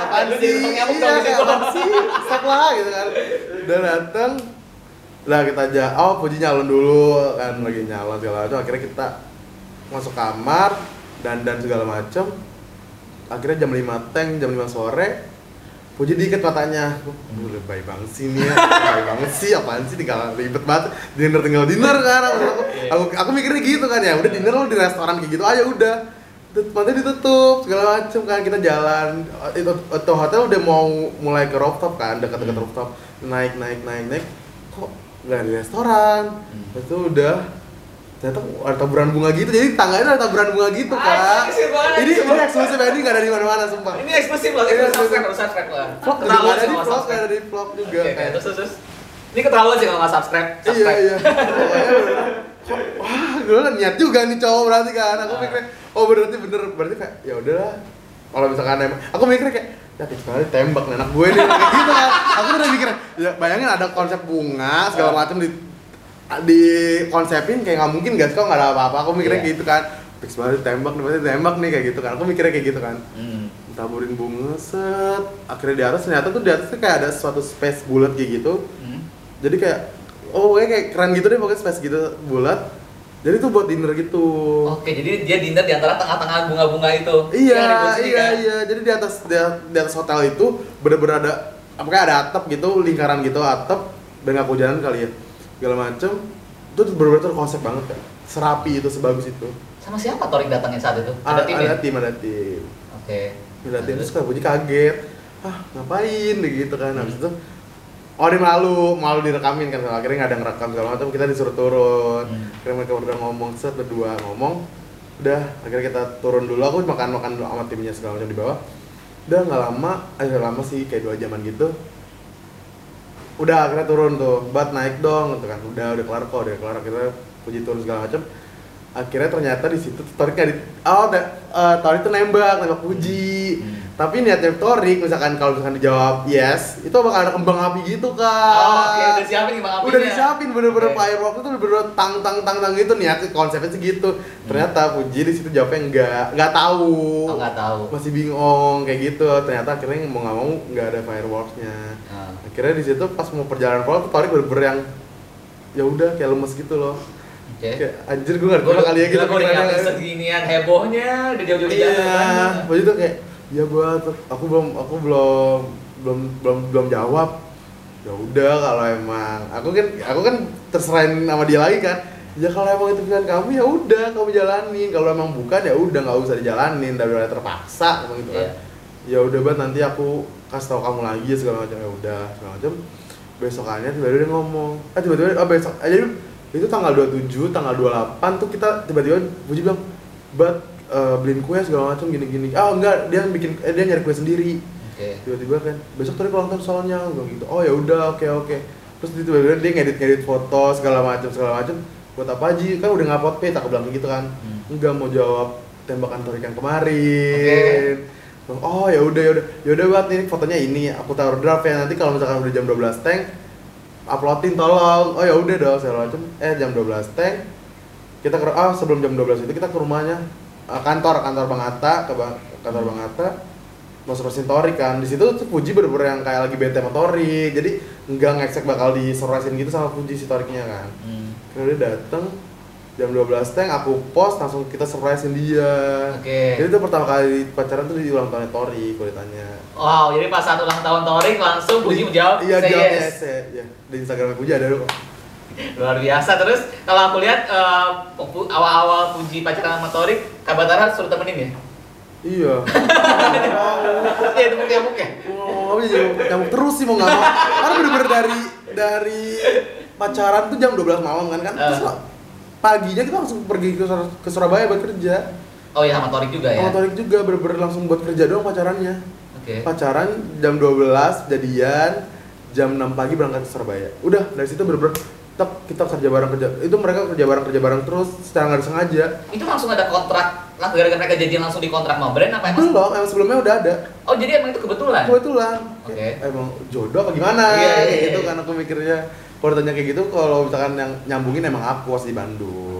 Apaan sih? iya kayak apaan sih? stop lah gitu kan. Udah dateng. Lah kita aja oh puji nyalon dulu kan lagi nyalon segala macam akhirnya kita masuk kamar dan dan segala macam akhirnya jam 5 teng jam 5 sore Puji diikat matanya, gue lebay banget sih nih ya, lebay banget sih, apaan sih tinggal ribet banget, dinner tinggal dinner kan, aku, aku, aku mikirnya gitu kan ya, udah dinner lo di restoran kayak gitu aja udah, Pantai ditutup segala macem kan kita jalan. Itu, itu hotel udah mau mulai ke rooftop kan dekat-dekat Hmm. rooftop. Naik naik naik naik. Kok nggak ada restoran? Hmm. itu udah ternyata ada taburan bunga gitu jadi tangganya ada taburan bunga gitu kak ini ini eksklusif ini nggak ada di mana-mana sumpah Ini eksklusif loh, Ini subscribe, harus subscribe lah. vlog juga Keterlaluan ada sih di vlog subscribe. ada di vlog juga kayak terus, terus. Ini keterlaluan sih kalau nggak subscribe, iya subscribe. iya. Kok, wah gue kan niat juga nih cowok berarti kan aku Ah. mikirnya oh berarti bener berarti kayak ya udahlah kalau misalkan emang aku mikirnya kayak ya banget tembak anak gue nih <laughs> kayak gitu kan aku udah mikir ya bayangin ada konsep bunga segala Ah. macam di di konsepin kayak nggak mungkin guys kok nggak ada apa-apa. Aku mikirnya kayak gitu kan fix banget tembak nih berarti tembak nih kayak gitu kan. Aku mikirnya kayak gitu kan. Hmm. taburin bunga set akhirnya di atas ternyata tuh di atas tuh kayak ada suatu space bulat kayak gitu. Hmm. jadi kayak oh pokoknya kayak keren gitu deh pokoknya space gitu bulat. Jadi tuh buat dinner gitu. Oke, jadi dia dinner di antara tengah-tengah bunga-bunga itu. iya iya kan? iya. Jadi di atas di, di atas hotel itu bener-bener ada apakah ada atap gitu lingkaran gitu atap. Dan nggak kali ya segala macem itu tuh bener-bener tuh konsep banget kan serapi itu sebagus itu. Sama siapa Torik datangin saat itu? ada, Ada tim ada ya? tim ada tim. Oke. ada tim terus? Puji kaget. Ah ngapain? Gitu kan. Habis itu oh dia malu malu direkamin kan. Akhirnya nggak ada ngerekam segala macam kita disuruh turun. Hmm. akhirnya mereka udah ngomong set berdua ngomong. Udah akhirnya kita turun dulu. Aku makan makan dulu sama timnya segala macam di bawah. Udah nggak lama eh lama sih kayak dua jaman gitu udah akhirnya turun tuh. Bat naik dong gitu kan. Udah udah kelar kok udah kelar. Akhirnya puji turun segala macam akhirnya ternyata di situ Torik di oh da, eh, Torik tuh nembak nembak puji. Hmm. Tapi niatnya Torik misalkan kalau misalkan dijawab yes itu bakal ada kembang api gitu kak Oh, oke, udah siapin nih Bang Apinya. udah disiapin bener-bener Oke. firework itu bener-bener tang tang tang tang gitu niat konsepnya sih gitu ternyata Puji di situ jawabnya enggak nggak tahu Oh, nggak tahu. masih bingung kayak gitu ternyata akhirnya mau nggak mau nggak ada fireworksnya Ah. akhirnya di situ pas mau perjalanan pulang tuh Torik bener-bener yang ya udah kayak lemes gitu loh Oke. kayak anjir gue nggak Gue terima kali ya gitu gue udah nyampe seginian hebohnya, udah jauh-jauh iya jauh waktu itu kayak ya gua tuh aku belum aku belum belum belum belum jawab. Ya udah kalau emang aku kan aku kan terserahin sama dia lagi kan. Ya kalau emang itu pilihan kamu ya udah kamu jalanin. Kalau emang bukan ya udah nggak usah dijalanin. Daripada terpaksa emang gitu kan. Ya udah banget nanti aku kasih tahu kamu lagi segala macam. Ya udah segala macam. Besokannya tiba-tiba dia ngomong eh tiba-tiba oh besok eh, jadi itu tanggal 27, tanggal 28 tuh kita tiba-tiba Puji bilang buat eh, beliin kue segala macam gini-gini. Ah enggak dia bikin eh, dia nyari kue sendiri. Oke. tiba-tiba kan besok tadi ulang tahun soalnya. Bilang gitu oh ya udah oke oke. Terus tiba-tiba dia ngedit ngedit foto segala macam segala macam. Buat apa aja? Kan udah ngupload page aku bilang gitu kan. Hmm. enggak mau jawab tembakan Torik yang kemarin. Oh ya udah ya udah. Ya udah buat ini fotonya ini aku taruh draft ya. Nanti kalau misalkan udah jam 12 tank uploadin tolong. Oh ya udah dong segala macam. Eh jam 12 tank kita ke ah sebelum jam 12 itu kita ke rumahnya eh, kantor kantor Bang Atta ke Bang, kantor Bang Atta mau surprisein Tori kan di situ tuh Puji bener-bener yang kayak lagi bete sama Tori jadi nggak ngecek bakal di surprisein gitu sama Puji si Toriknya kan Hmm. Terus dia dateng jam 12 tank aku post langsung kita surprisein dia Oke. jadi itu pertama kali pacaran tuh di ulang tahunnya Tori kalau ditanya Wow, jadi pas saat ulang tahun Torik langsung Puji menjawab iya say jawab yes. yes, ya, ya. di Instagramnya Puji ada kok Luar biasa. Terus kalau aku lihat pu- awal-awal Puji pacaran sama Torik, Kabatara suruh temenin ya? iya <laughs> Iya, itu nyamuk ya? Oh, iya, nyamuk terus sih mau nggak mau. Karena bener-bener dari dari pacaran tuh jam 12 malam kan kan. Terus Eh. paginya kita langsung pergi ke, Sur- ke Surabaya buat kerja. Oh iya sama Torik juga ya? Sama Torik juga bener-bener langsung buat kerja doang pacarannya. Oke. Pacaran jam 12 jadian, jam 6 pagi berangkat ke Surabaya. Udah dari situ bener-bener tetap kita kerja bareng kerja. Itu mereka kerja bareng kerja bareng terus secara nggak disengaja. Itu langsung ada kontrak, lah gara-gara mereka janjian langsung di kontrak sama brand apa emang? Belum, emang sebelumnya udah ada. Oh jadi emang itu kebetulan? kebetulan Oke. Kayak, emang jodoh apa gimana Iya, iya, kayak iya. gitu kan aku mikirnya kalau ditanya kayak gitu kalau misalkan yang nyambungin emang aku asli Bandung Oke,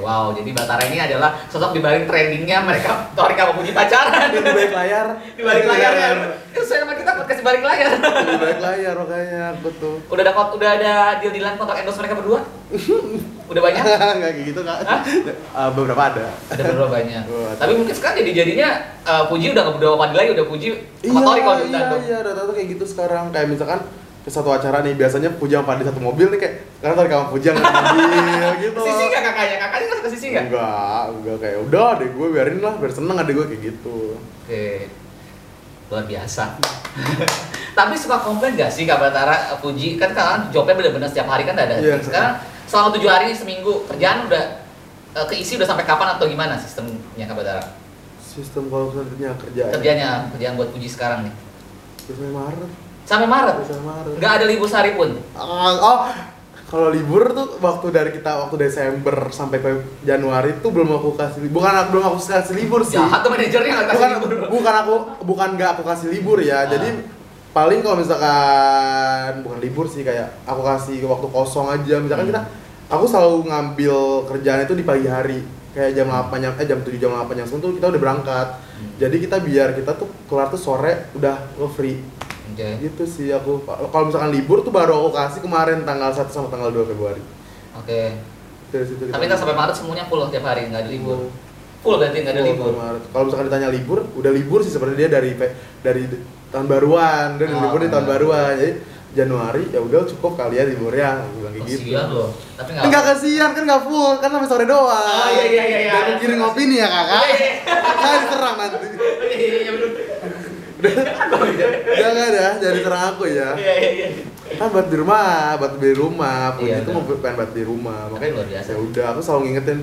wow. Jadi Batara ini adalah sosok di balik trendingnya mereka sama Puji pacaran. di balik layar di balik layar ya. Itu sesuai sama kita podcast di balik layar. di balik layar makanya tuh udah ada udah ada deal-dealan kontrak endorse mereka berdua? <laughs> udah banyak? nggak kayak gitu kak? Ah, beberapa ada Ada beberapa banyak. Tapi mungkin sekarang jadi jadinya eh, Puji udah nggak berdua lagi, udah Puji sama iya kalau iya iya rata-rata kayak gitu sekarang kayak misalkan ke satu acara nih biasanya Puji sama Fadli satu mobil nih kayak sekarang tadi kamu Puji sama mobil gitu Sisi nggak kakaknya? Kakaknya nggak suka sisi nggak? enggak enggak kayak udah deh gue biarin lah biar seneng adek gue kayak gitu Oke, luar biasa. <laughs> Tapi suka komplain gak sih Kak Batara, Puji? Kan kalian jobnya bener-bener setiap hari kan ada. Iya. Sekarang selama tujuh hari seminggu kerjaan udah eh, keisi udah sampai kapan atau gimana sistemnya Kak Batara? sistem kalau selanjutnya kerjaan Kerjanya, kerjaan buat Puji sekarang nih. Sampai Maret. Sampai Maret? Sampai Maret. Nggak ada libur sehari pun? Ah, oh, kalau libur tuh waktu dari kita waktu Desember sampai Januari tuh belum aku kasih bukan aku belum aku kasih libur sih. Jahat tuh manajernya kasih Bukan libur. bukan aku bukan nggak aku kasih libur ya. Ah. Jadi paling kalau misalkan bukan libur sih kayak aku kasih waktu kosong aja. Misalkan Hmm. kita aku selalu ngambil kerjaan itu di pagi hari. Kayak jam 8 jam eh jam 7 jam 8 jam 10 tuh kita udah berangkat. Hmm. Jadi kita biar kita tuh keluar tuh sore udah free Oke. gitu sih aku kalau misalkan libur tuh baru aku kasih kemarin tanggal 1 sama tanggal 2 Februari Oke. dari situ kita- Tapi ntar sampai Maret semuanya full tiap hari, nggak ada libur. Full berarti nggak ada libur. Maret. kalau misalkan ditanya libur udah libur sih sebenarnya dia dari dari tahun baruan dia udah Oh, libur di tahun iya. baruan jadi Januari ya udah cukup kali ya liburnya aku bilang kayak gitu Kasihan loh. Tapi nggak. Enggak kasihan kan nggak full kan sampai sore doang. Oh, iya, iya, iya, iya. Dan kirim ngopi nih ya kakak. Iya, iya. <laughs> Saya diserang nanti. Iya iya iya. Udah nggak ada, jadi serang aku ya. Iya iya iya. kan buat di rumah, buat di rumah, Puji Iya, itu mau pengen buat di rumah, Tapi makanya luar biasa. ya udah aku selalu ngingetin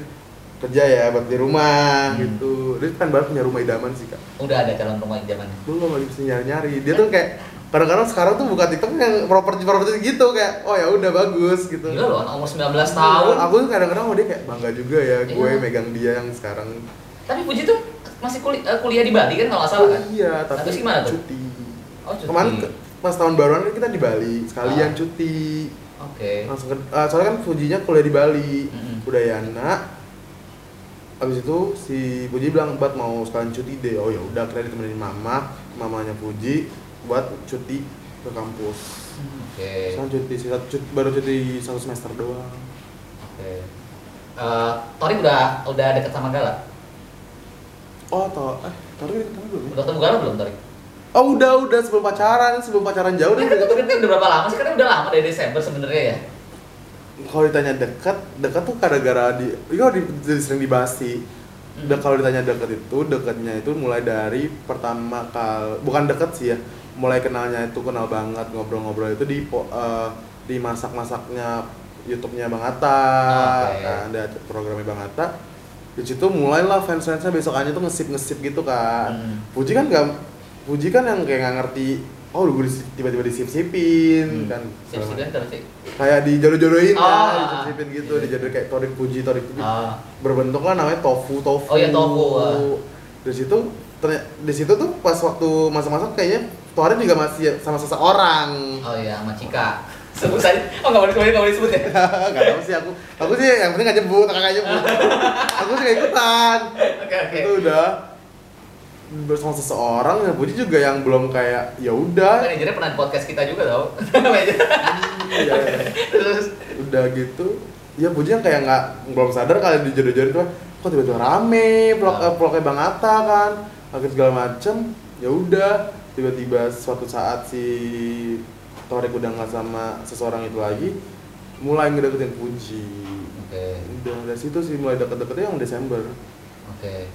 kerja ya buat di rumah Hmm. gitu. Dia kan baru punya rumah idaman sih kak. Udah ada calon rumah idaman. Belum lagi mesti nyari nyari. Dia tuh kayak kadang-kadang sekarang tuh buka TikTok yang properti properti gitu kayak oh ya udah bagus gitu. Gila loh, umur 19 tahun. Aku tuh kadang-kadang oh dia kayak bangga juga ya gue megang dia yang sekarang. Tapi Puji tuh masih kuliah, kuliah di Bali kan kalau nggak salah kan? iya tapi terus gimana tuh? cuti Oh cuti. kemarin ke- pas tahun baruan kan kita di Bali sekalian Ah. cuti Oke. langsung ke, ah, soalnya kan Fujinya kuliah di Bali Mm-mm. Udayana abis itu si Puji bilang buat mau sekalian cuti deh oh ya udah akhirnya ditemenin mama mamanya Puji buat cuti ke kampus Oke. sekarang cuti cuti, baru cuti satu semester doang Oke. Eh, Tori udah udah deket sama Gala? Oh tau eh taruh ini ketemu belum ya? Udah ketemu Gala belum Tori? oh udah udah sebelum pacaran sebelum pacaran jauh Udah deh ketemu udah berapa lama sih? Karena udah lama dari Desember sebenarnya ya. kalau ditanya dekat dekat tuh gara-gara di iya di, di- sering dibahas sih Hmm. Dan kalau ditanya deket itu dekatnya itu mulai dari pertama kal bukan deket sih ya mulai kenalnya itu kenal banget ngobrol-ngobrol itu di eh, di masak-masaknya YouTube-nya Bang Atta Oke. kan ada programnya Bang Atta di situ mulailah fans-fansnya besokannya tuh ngesip-ngesip gitu kan Hmm. Puji kan nggak Puji kan yang kayak nggak ngerti oh gue disi- tiba-tiba disip-sipin Hmm. kan Sip sih. kayak dijodoh-jodohin Oh, kan, ah, disip-sipin gitu, iya. dijodoh kayak torik puji, torik puji. Ah. Berbentuk lah namanya tofu, tofu. Oh iya, tofu, ah. Di situ ternyata di situ tuh pas waktu masa-masa kayaknya Torik juga masih sama seseorang. Oh iya, sama Cika. Sebut saja. Oh nggak boleh nggak boleh nggak boleh sebut ya. <laughs> Gak tau sih aku. Aku sih yang penting gak nyebut, kakak nyebut. <laughs> aku sih gak ikutan. Oke oke. Itu udah bersama seseorang ya Puji juga yang belum kayak ya udah Manajernya pernah di podcast kita juga tau. <laughs> Iya. Terus udah gitu ya Puji yang kayak nggak belum sadar kali dijodoh-jodohin tuh kok tiba-tiba rame vlog Ah. eh, vlognya Bang Atta kan akhir segala macem ya udah tiba-tiba suatu saat si Torik udah nggak sama seseorang itu lagi mulai ngedeketin Puji Oke. udah dari situ sih mulai deket-deketnya yang Desember Oke.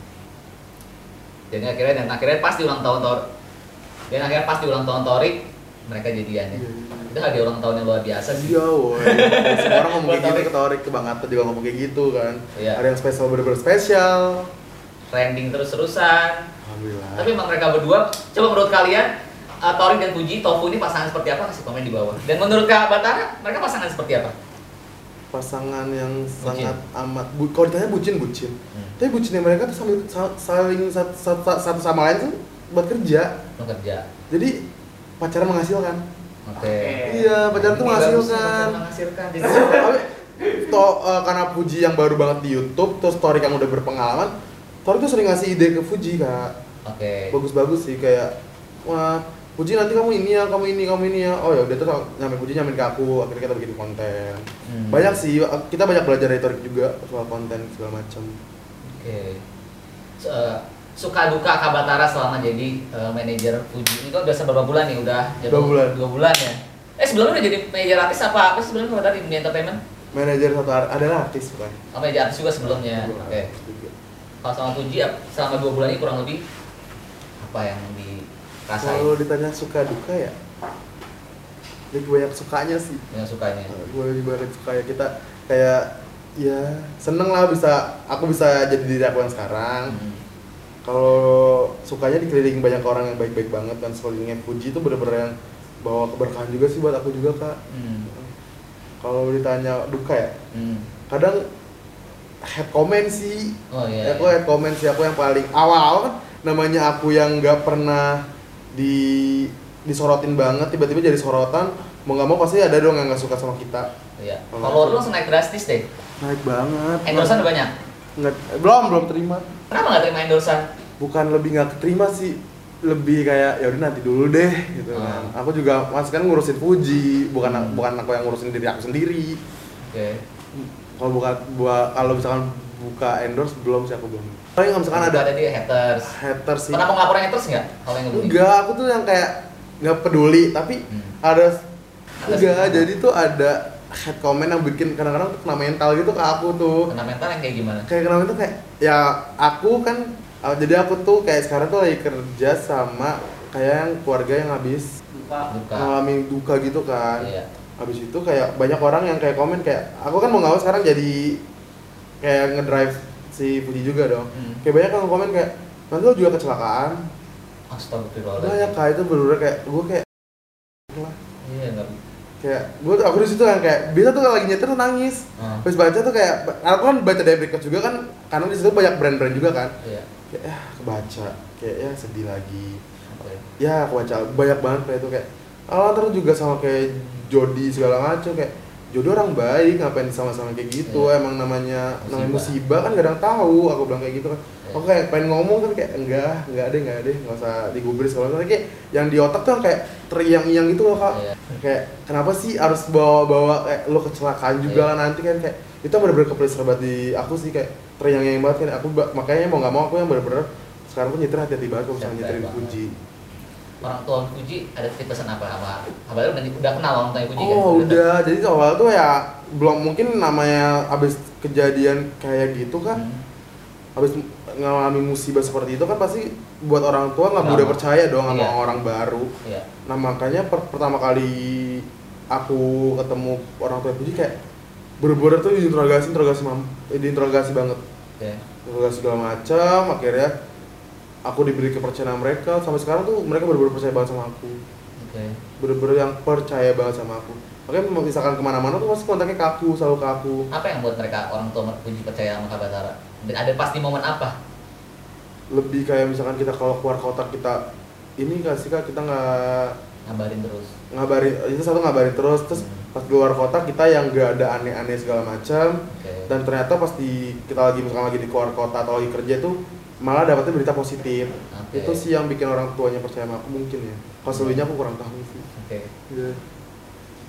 Jadi akhirnya dan akhirnya pas di ulang tahun Tor. Dan akhirnya pas di ulang tahun Torik mereka jadian ya. Iya. Itu hadiah ulang tahun yang luar biasa sih. iya woi <laughs> semua orang ngomong kayak gitu ke Torik ke Bang Atta juga ngomong kayak gitu kan Iya. ada yang spesial bener-bener spesial Trending terus-terusan. Alhamdulillah Tapi emang mereka berdua, coba menurut kalian uh, Torik dan Puji, Tofu ini pasangan seperti apa? Kasih komen di bawah. Dan menurut Kak Batara, mereka pasangan seperti apa? pasangan yang sangat amat bu, kalau ditanya bucin bucin Hmm. tapi bucinnya mereka tuh sambil sa- saling satu, satu, satu sama lain tuh buat kerja Bekerja. jadi pacaran menghasilkan Oke. iya pacaran tuh menghasilkan menghasilkan. <laughs> To, eh, karena Puji yang baru banget di YouTube terus Torik yang udah berpengalaman Torik tuh sering ngasih ide ke Fuji kak Oke. bagus-bagus sih kayak wah Puji nanti kamu ini ya, kamu ini, kamu ini ya. Oh ya udah terus nyampe Puji nyampe ke aku, akhirnya kita bikin konten. Hmm. Banyak sih, kita banyak belajar dari Torik juga soal konten segala macam. Oke. So, eh, suka duka Kak Batara selama jadi eh, manajer Fuji ini kan udah seberapa bulan nih? Udah Dua bulan. Dua bulan ya. Eh sebelumnya udah jadi manajer artis apa apa sebelumnya Kak Batara di dunia entertainment? Manajer satu adalah artis bukan? Oh manajer artis juga sebelumnya. Oke. juga. Kalau sama Fuji ap- selama dua bulan ini kurang lebih apa yang dirasain? Kalau ditanya suka duka ya, lebih banyak sukanya sih. Yang sukanya? Gue lebih banyak suka ya kita kayak ya seneng lah bisa aku bisa jadi diri aku yang sekarang. Hmm. Kalau sukanya dikelilingi banyak orang yang baik-baik banget dan sekelilingnya Puji itu bener-bener yang bawa keberkahan juga sih buat aku juga kak. Hmm. Kalau ditanya duka ya, Hmm. kadang head comment sih. Oh iya. aku head comment sih aku yang paling awal kan namanya aku yang nggak pernah di disorotin banget tiba-tiba jadi sorotan mau nggak mau pasti ada dong yang nggak suka sama kita Iya. Kalau Follower lu langsung naik drastis deh. naik banget Endorsan udah banyak. nggak belum belum terima Kenapa nggak terima endorsan? bukan lebih nggak keterima sih lebih kayak ya udah nanti dulu deh gitu Ah. kan aku juga mas kan ngurusin Fuji bukan Hmm. bukan aku yang ngurusin diri aku sendiri Oke. kalau bukan buat kalau misalkan buka endorse belum sih aku belum paling kalau misalkan ada ada di haters. haters sih Pernah mau ngelaporin haters nggak? Kalau yang ngebully? Enggak, aku tuh yang kayak nggak peduli, tapi Hmm. ada Ada enggak, sih. jadi tuh ada head comment yang bikin kadang-kadang tuh kena mental gitu ke aku tuh. Kena mental yang kayak gimana? Kayak kena mental kayak ya aku kan uh, jadi aku tuh kayak sekarang tuh lagi kerja sama kayak yang keluarga yang habis Duka. ngalamin duka gitu kan. Iya. Habis itu kayak banyak orang yang kayak komen kayak aku kan mau nggak mau sekarang jadi kayak ngedrive si Puji juga dong. Hmm. Kayak banyak yang komen kayak nanti lo juga kecelakaan. Astagfirullahaladzim. Banyak kayak itu bener kayak gue kayak lah Iya nggak. kayak gue tuh aku di situ kan kayak bisa tuh kalau lagi nyetir tuh nangis Ah. terus baca tuh kayak aku kan baca dari berikut juga kan karena di situ banyak brand-brand juga kan Iya. kayak ya kebaca kayak ya sedih lagi Oke. ya aku baca banyak banget kayak itu kayak Allah terus juga sama kayak Jody segala macam kayak Jody orang baik ngapain sama-sama kayak gitu Iya. emang namanya namanya Musibah. musibah kan gak ada yang tahu aku bilang kayak gitu kan Iya. aku kayak pengen ngomong kan kayak enggak enggak ada enggak ada nggak usah digubris kalau kayak yang di otak tuh kayak teriang-iang gitu loh kak Iya. kayak kenapa sih harus bawa-bawa kayak lo kecelakaan juga Iya. lah nanti kan kayak itu bener-bener kepleser banget di aku sih kayak teriang-iang banget kan aku makanya mau nggak mau aku yang bener-bener sekarang pun nyetir hati-hati banget kalau misalnya banget. Fuji Orang tua Puji ada titip pesan apa sama Abang udah, udah kenal orang tua Puji kan? Oh udah, jadi awal tuh ya belum mungkin namanya abis kejadian kayak gitu kan, Hmm. abis ngalami musibah seperti itu kan pasti buat orang tua nggak mudah percaya dong sama Iya. orang baru. Iya. Nah makanya per- pertama kali aku ketemu orang tua Puji kayak bener-bener tuh diinterogasi, interogasi mam, diinterogasi banget, Oke. interogasi segala macam. Akhirnya aku diberi kepercayaan mereka. Sampai sekarang tuh mereka bener-bener percaya banget sama aku Oke. bener-bener yang percaya banget sama aku makanya misalkan ke mana-mana tuh pasti kontaknya ke aku selalu ke aku Apa yang buat mereka orang tua Puji percaya sama Kak Batara? Dan ada pasti momen apa? lebih kayak misalkan kita kalau keluar kota kita ini gak sih kak kita nggak Ngabarin terus. ngabarin itu satu ngabarin terus terus Hmm. pas keluar kota kita yang gak ada aneh-aneh segala macam Oke. dan ternyata pas di kita lagi misalkan lagi di keluar kota atau lagi kerja tuh malah dapetnya berita positif Oke. itu sih yang bikin orang tuanya percaya sama aku mungkin ya kalau selebihnya aku kurang tahu sih Oke. Iya.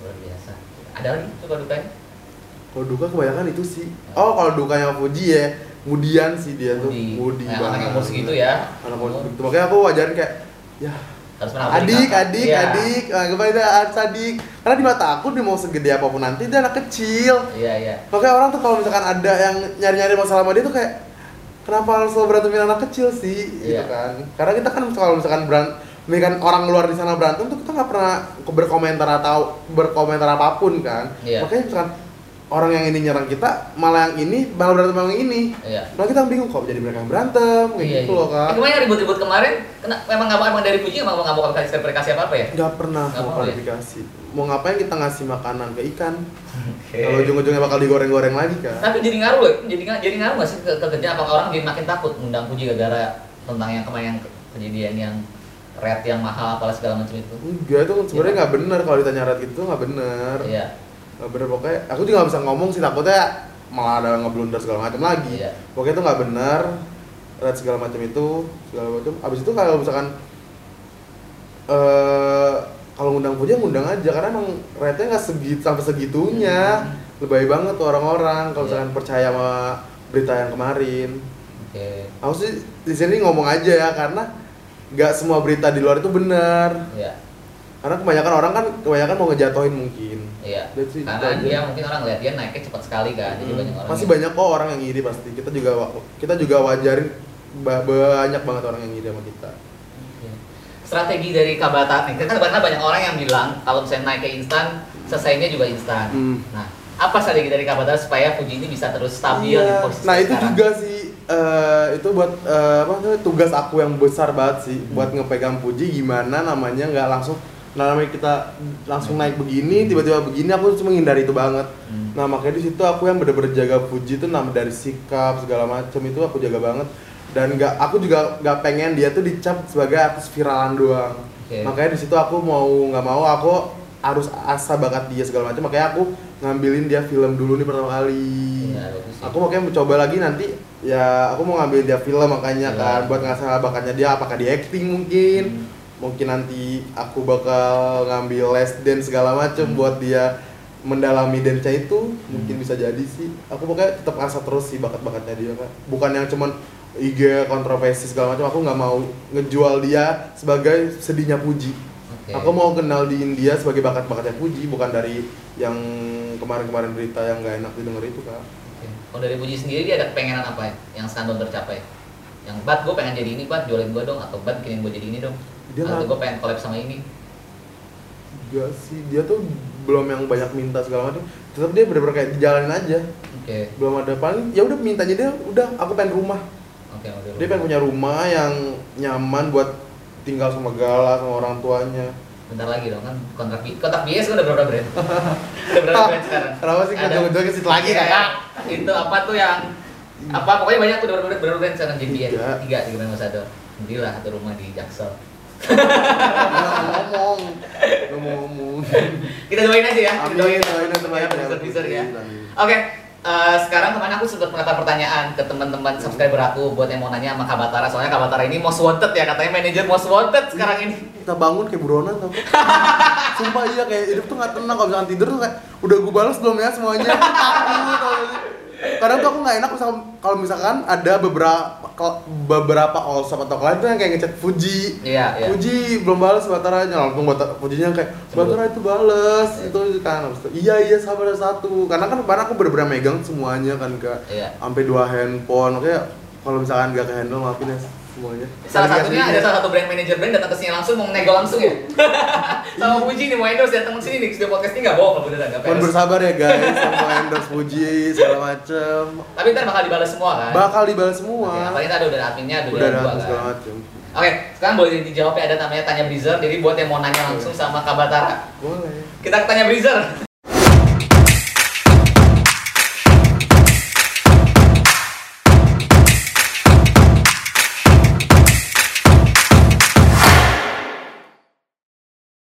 Luar biasa. Ada lagi suka dukanya? kalau duka kebanyakan itu sih oh kalau dukanya Fuji ya kemudian sih dia tuh Mudi. Nah, anak yang umur segitu ya. anak umur segitu makanya aku wajarin kayak ya Harus adik adik Iya. adik nah, gimana dia harus adik karena di mata aku dia mau segede apa pun nanti dia anak kecil Iya, iya. makanya orang tuh kalau misalkan ada yang nyari-nyari masalah sama dia tuh kayak kenapa harus berantemin anak kecil sih gitu Iya. kan karena kita kan kalau misalkan berant ini kan orang luar di sana berantem tuh kita nggak pernah berkomentar atau berkomentar apa pun kan Iya. makanya misalkan orang yang ini nyerang kita malah yang ini malah berantem sama yang ini Iya. malah kita bingung kok jadi mereka yang berantem kayak Iya, gitu iya. loh kak Eh, kemarin ribut-ribut kemarin, kena, memang nggak emang dari Puji emang nggak mau kasih klarifikasi apa apa ya? nggak pernah Nggak mau ya? klarifikasi mau ngapain kita ngasih makanan ke ikan Oke. kalau ujung-ujungnya bakal digoreng-goreng lagi kan Tapi jadi ngaruh loh, jadi jadi ngaruh nggak sih ke, ke kerja apa orang jadi makin takut ngundang Puji gara-gara tentang yang kemarin yang ke- kejadian yang red yang mahal apalah segala macam itu. enggak itu sebenarnya nggak bener kalau ditanya rat gitu nggak bener Iya. Nggak bener pokoknya aku juga nggak bisa ngomong sih takutnya malah ada ngeblunder segala macam lagi Iya. pokoknya itu nggak bener rat segala macam itu segala macam abis itu kalau misalkan eh kalau ngundang puja ngundang aja karena emang rate nggak segitu sampai segitunya Hmm. lebay banget tuh orang-orang kalau Iya. misalkan percaya sama berita yang kemarin Oke. aku sih di sini ngomong aja ya karena nggak semua berita di luar itu benar Iya. karena kebanyakan orang kan kebanyakan mau ngejatohin mungkin Iya. Karena dia mungkin orang lihat dia naiknya cepat sekali kan, jadi Hmm, banyak orang. pasti banyak kok orang yang iri pasti kita juga kita juga wajarin ba- banyak banget orang yang iri sama kita Oke. Strategi dari Kabata nih, kan karena banyak orang yang bilang kalau misalnya naik ke instan, selesainya juga instan. Hmm. Nah, apa strategi dari Kabata supaya Fuji ini bisa terus stabil di Iya. posisi nah itu sekarang? juga sih eh, itu buat eh, apa tugas aku yang besar banget sih Hmm. buat ngepegang puji gimana namanya nggak langsung nah namanya kita langsung naik begini tiba-tiba begini aku cuma menghindari itu banget Hmm. nah makanya di situ aku yang bener-bener jaga puji itu nama dari sikap segala macam itu aku jaga banget dan nggak aku juga nggak pengen dia tuh dicap sebagai artis viralan doang Oke. makanya di situ aku mau nggak mau aku harus asa bakat dia segala macam makanya aku ngambilin dia film dulu nih pertama kali sih. aku makanya mencoba lagi nanti ya aku mau ngambil dia film makanya Iya. kan buat ngasah bakatnya dia apakah di acting mungkin Hmm. Mungkin nanti aku bakal ngambil les dance segala macem Hmm. buat dia mendalami dance itu mungkin bisa jadi sih aku pokoknya tetap asa terus sih bakat-bakatnya dia kan bukan yang cuman IG kontroversi segala macam aku nggak mau ngejual dia sebagai sedihnya puji Oke. aku mau kenal di India sebagai bakat-bakatnya puji bukan dari yang kemarin-kemarin berita yang nggak enak didengar itu kak. Kalau dari Puji sendiri dia ada kepengenan apa ya? yang sekarang belum tercapai? Yang bat gue pengen jadi ini, bat jualin gue dong, atau bat bikinin gue jadi ini dong. Dia atau nggak- gue pengen collab sama ini. Enggak sih, dia tuh belum yang banyak minta segala macam. Tetap dia bener-bener kayak dijalanin aja. Oke. Belum ada paling ya udah mintanya dia udah aku pengen rumah. Oke, udah. Dia pengen punya rumah yang nyaman buat tinggal sama Gala sama orang tuanya. Bentar lagi dong kan kontrak bi kontrak bias gue udah berapa brand? udah berapa brand <laughs> sekarang? Kenapa sih Ada- ujung-ujungnya ke situ lagi Iya, kakak? Itu apa tuh yang Apa pokoknya banyak tuh bener-bener bener-bener sekarang jadi. Tiga. Tiga brand ambassador. Alhamdulillah satu rumah di Jaksel. Ngomong mau ngomong Kita doain aja ya. Kita Amin, doain doain yang terbaik ya. Produser ya. Oke, eh, sekarang kemarin aku sempat mengatakan pertanyaan ke teman-teman subscriber aku buat yang mau nanya sama Kabatara. Soalnya Kabatara ini most wanted ya, katanya manajer most wanted sekarang ini. kita bangun kayak buronan tau <laughs> sumpah iya kayak hidup tuh nggak tenang kalau misalkan tidur tuh kayak udah gue balas belum ya semuanya <laughs> Takut? Kadang tuh aku nggak enak misal kalau misalkan ada beberapa beberapa all shop atau klien tuh yang kayak ngechat Fuji Iya, iya. Fuji belum balas Bataranya langsung Batar Fujinya kayak Batara itu balas Iya. itu kan itu, iya iya sabar satu karena kan kemarin aku bener-bener megang semuanya kan kak Iya. sampai dua handphone kayak kalau misalkan gak ke handle maafin ya semuanya Salah satunya ada salah satu brand manager brand datang ke sini langsung mau nego langsung ya. <laughs> Sama Puji nih mau endorse datang ke sini nih studio podcast ini nggak bohong kalau beneran nggak Mohon bersabar ya guys, sama endorse Fuji segala macem Tapi ntar bakal dibalas semua kan. Bakal dibalas semua Oke, apalagi udah ada adminnya, udah, Udah ada ada dua segala kan. macem Oke, sekarang boleh dijawab ya ada namanya tanya Breezer. Jadi buat yang mau nanya langsung sama Kabatara, Boleh kita tanya Breezer. <laughs>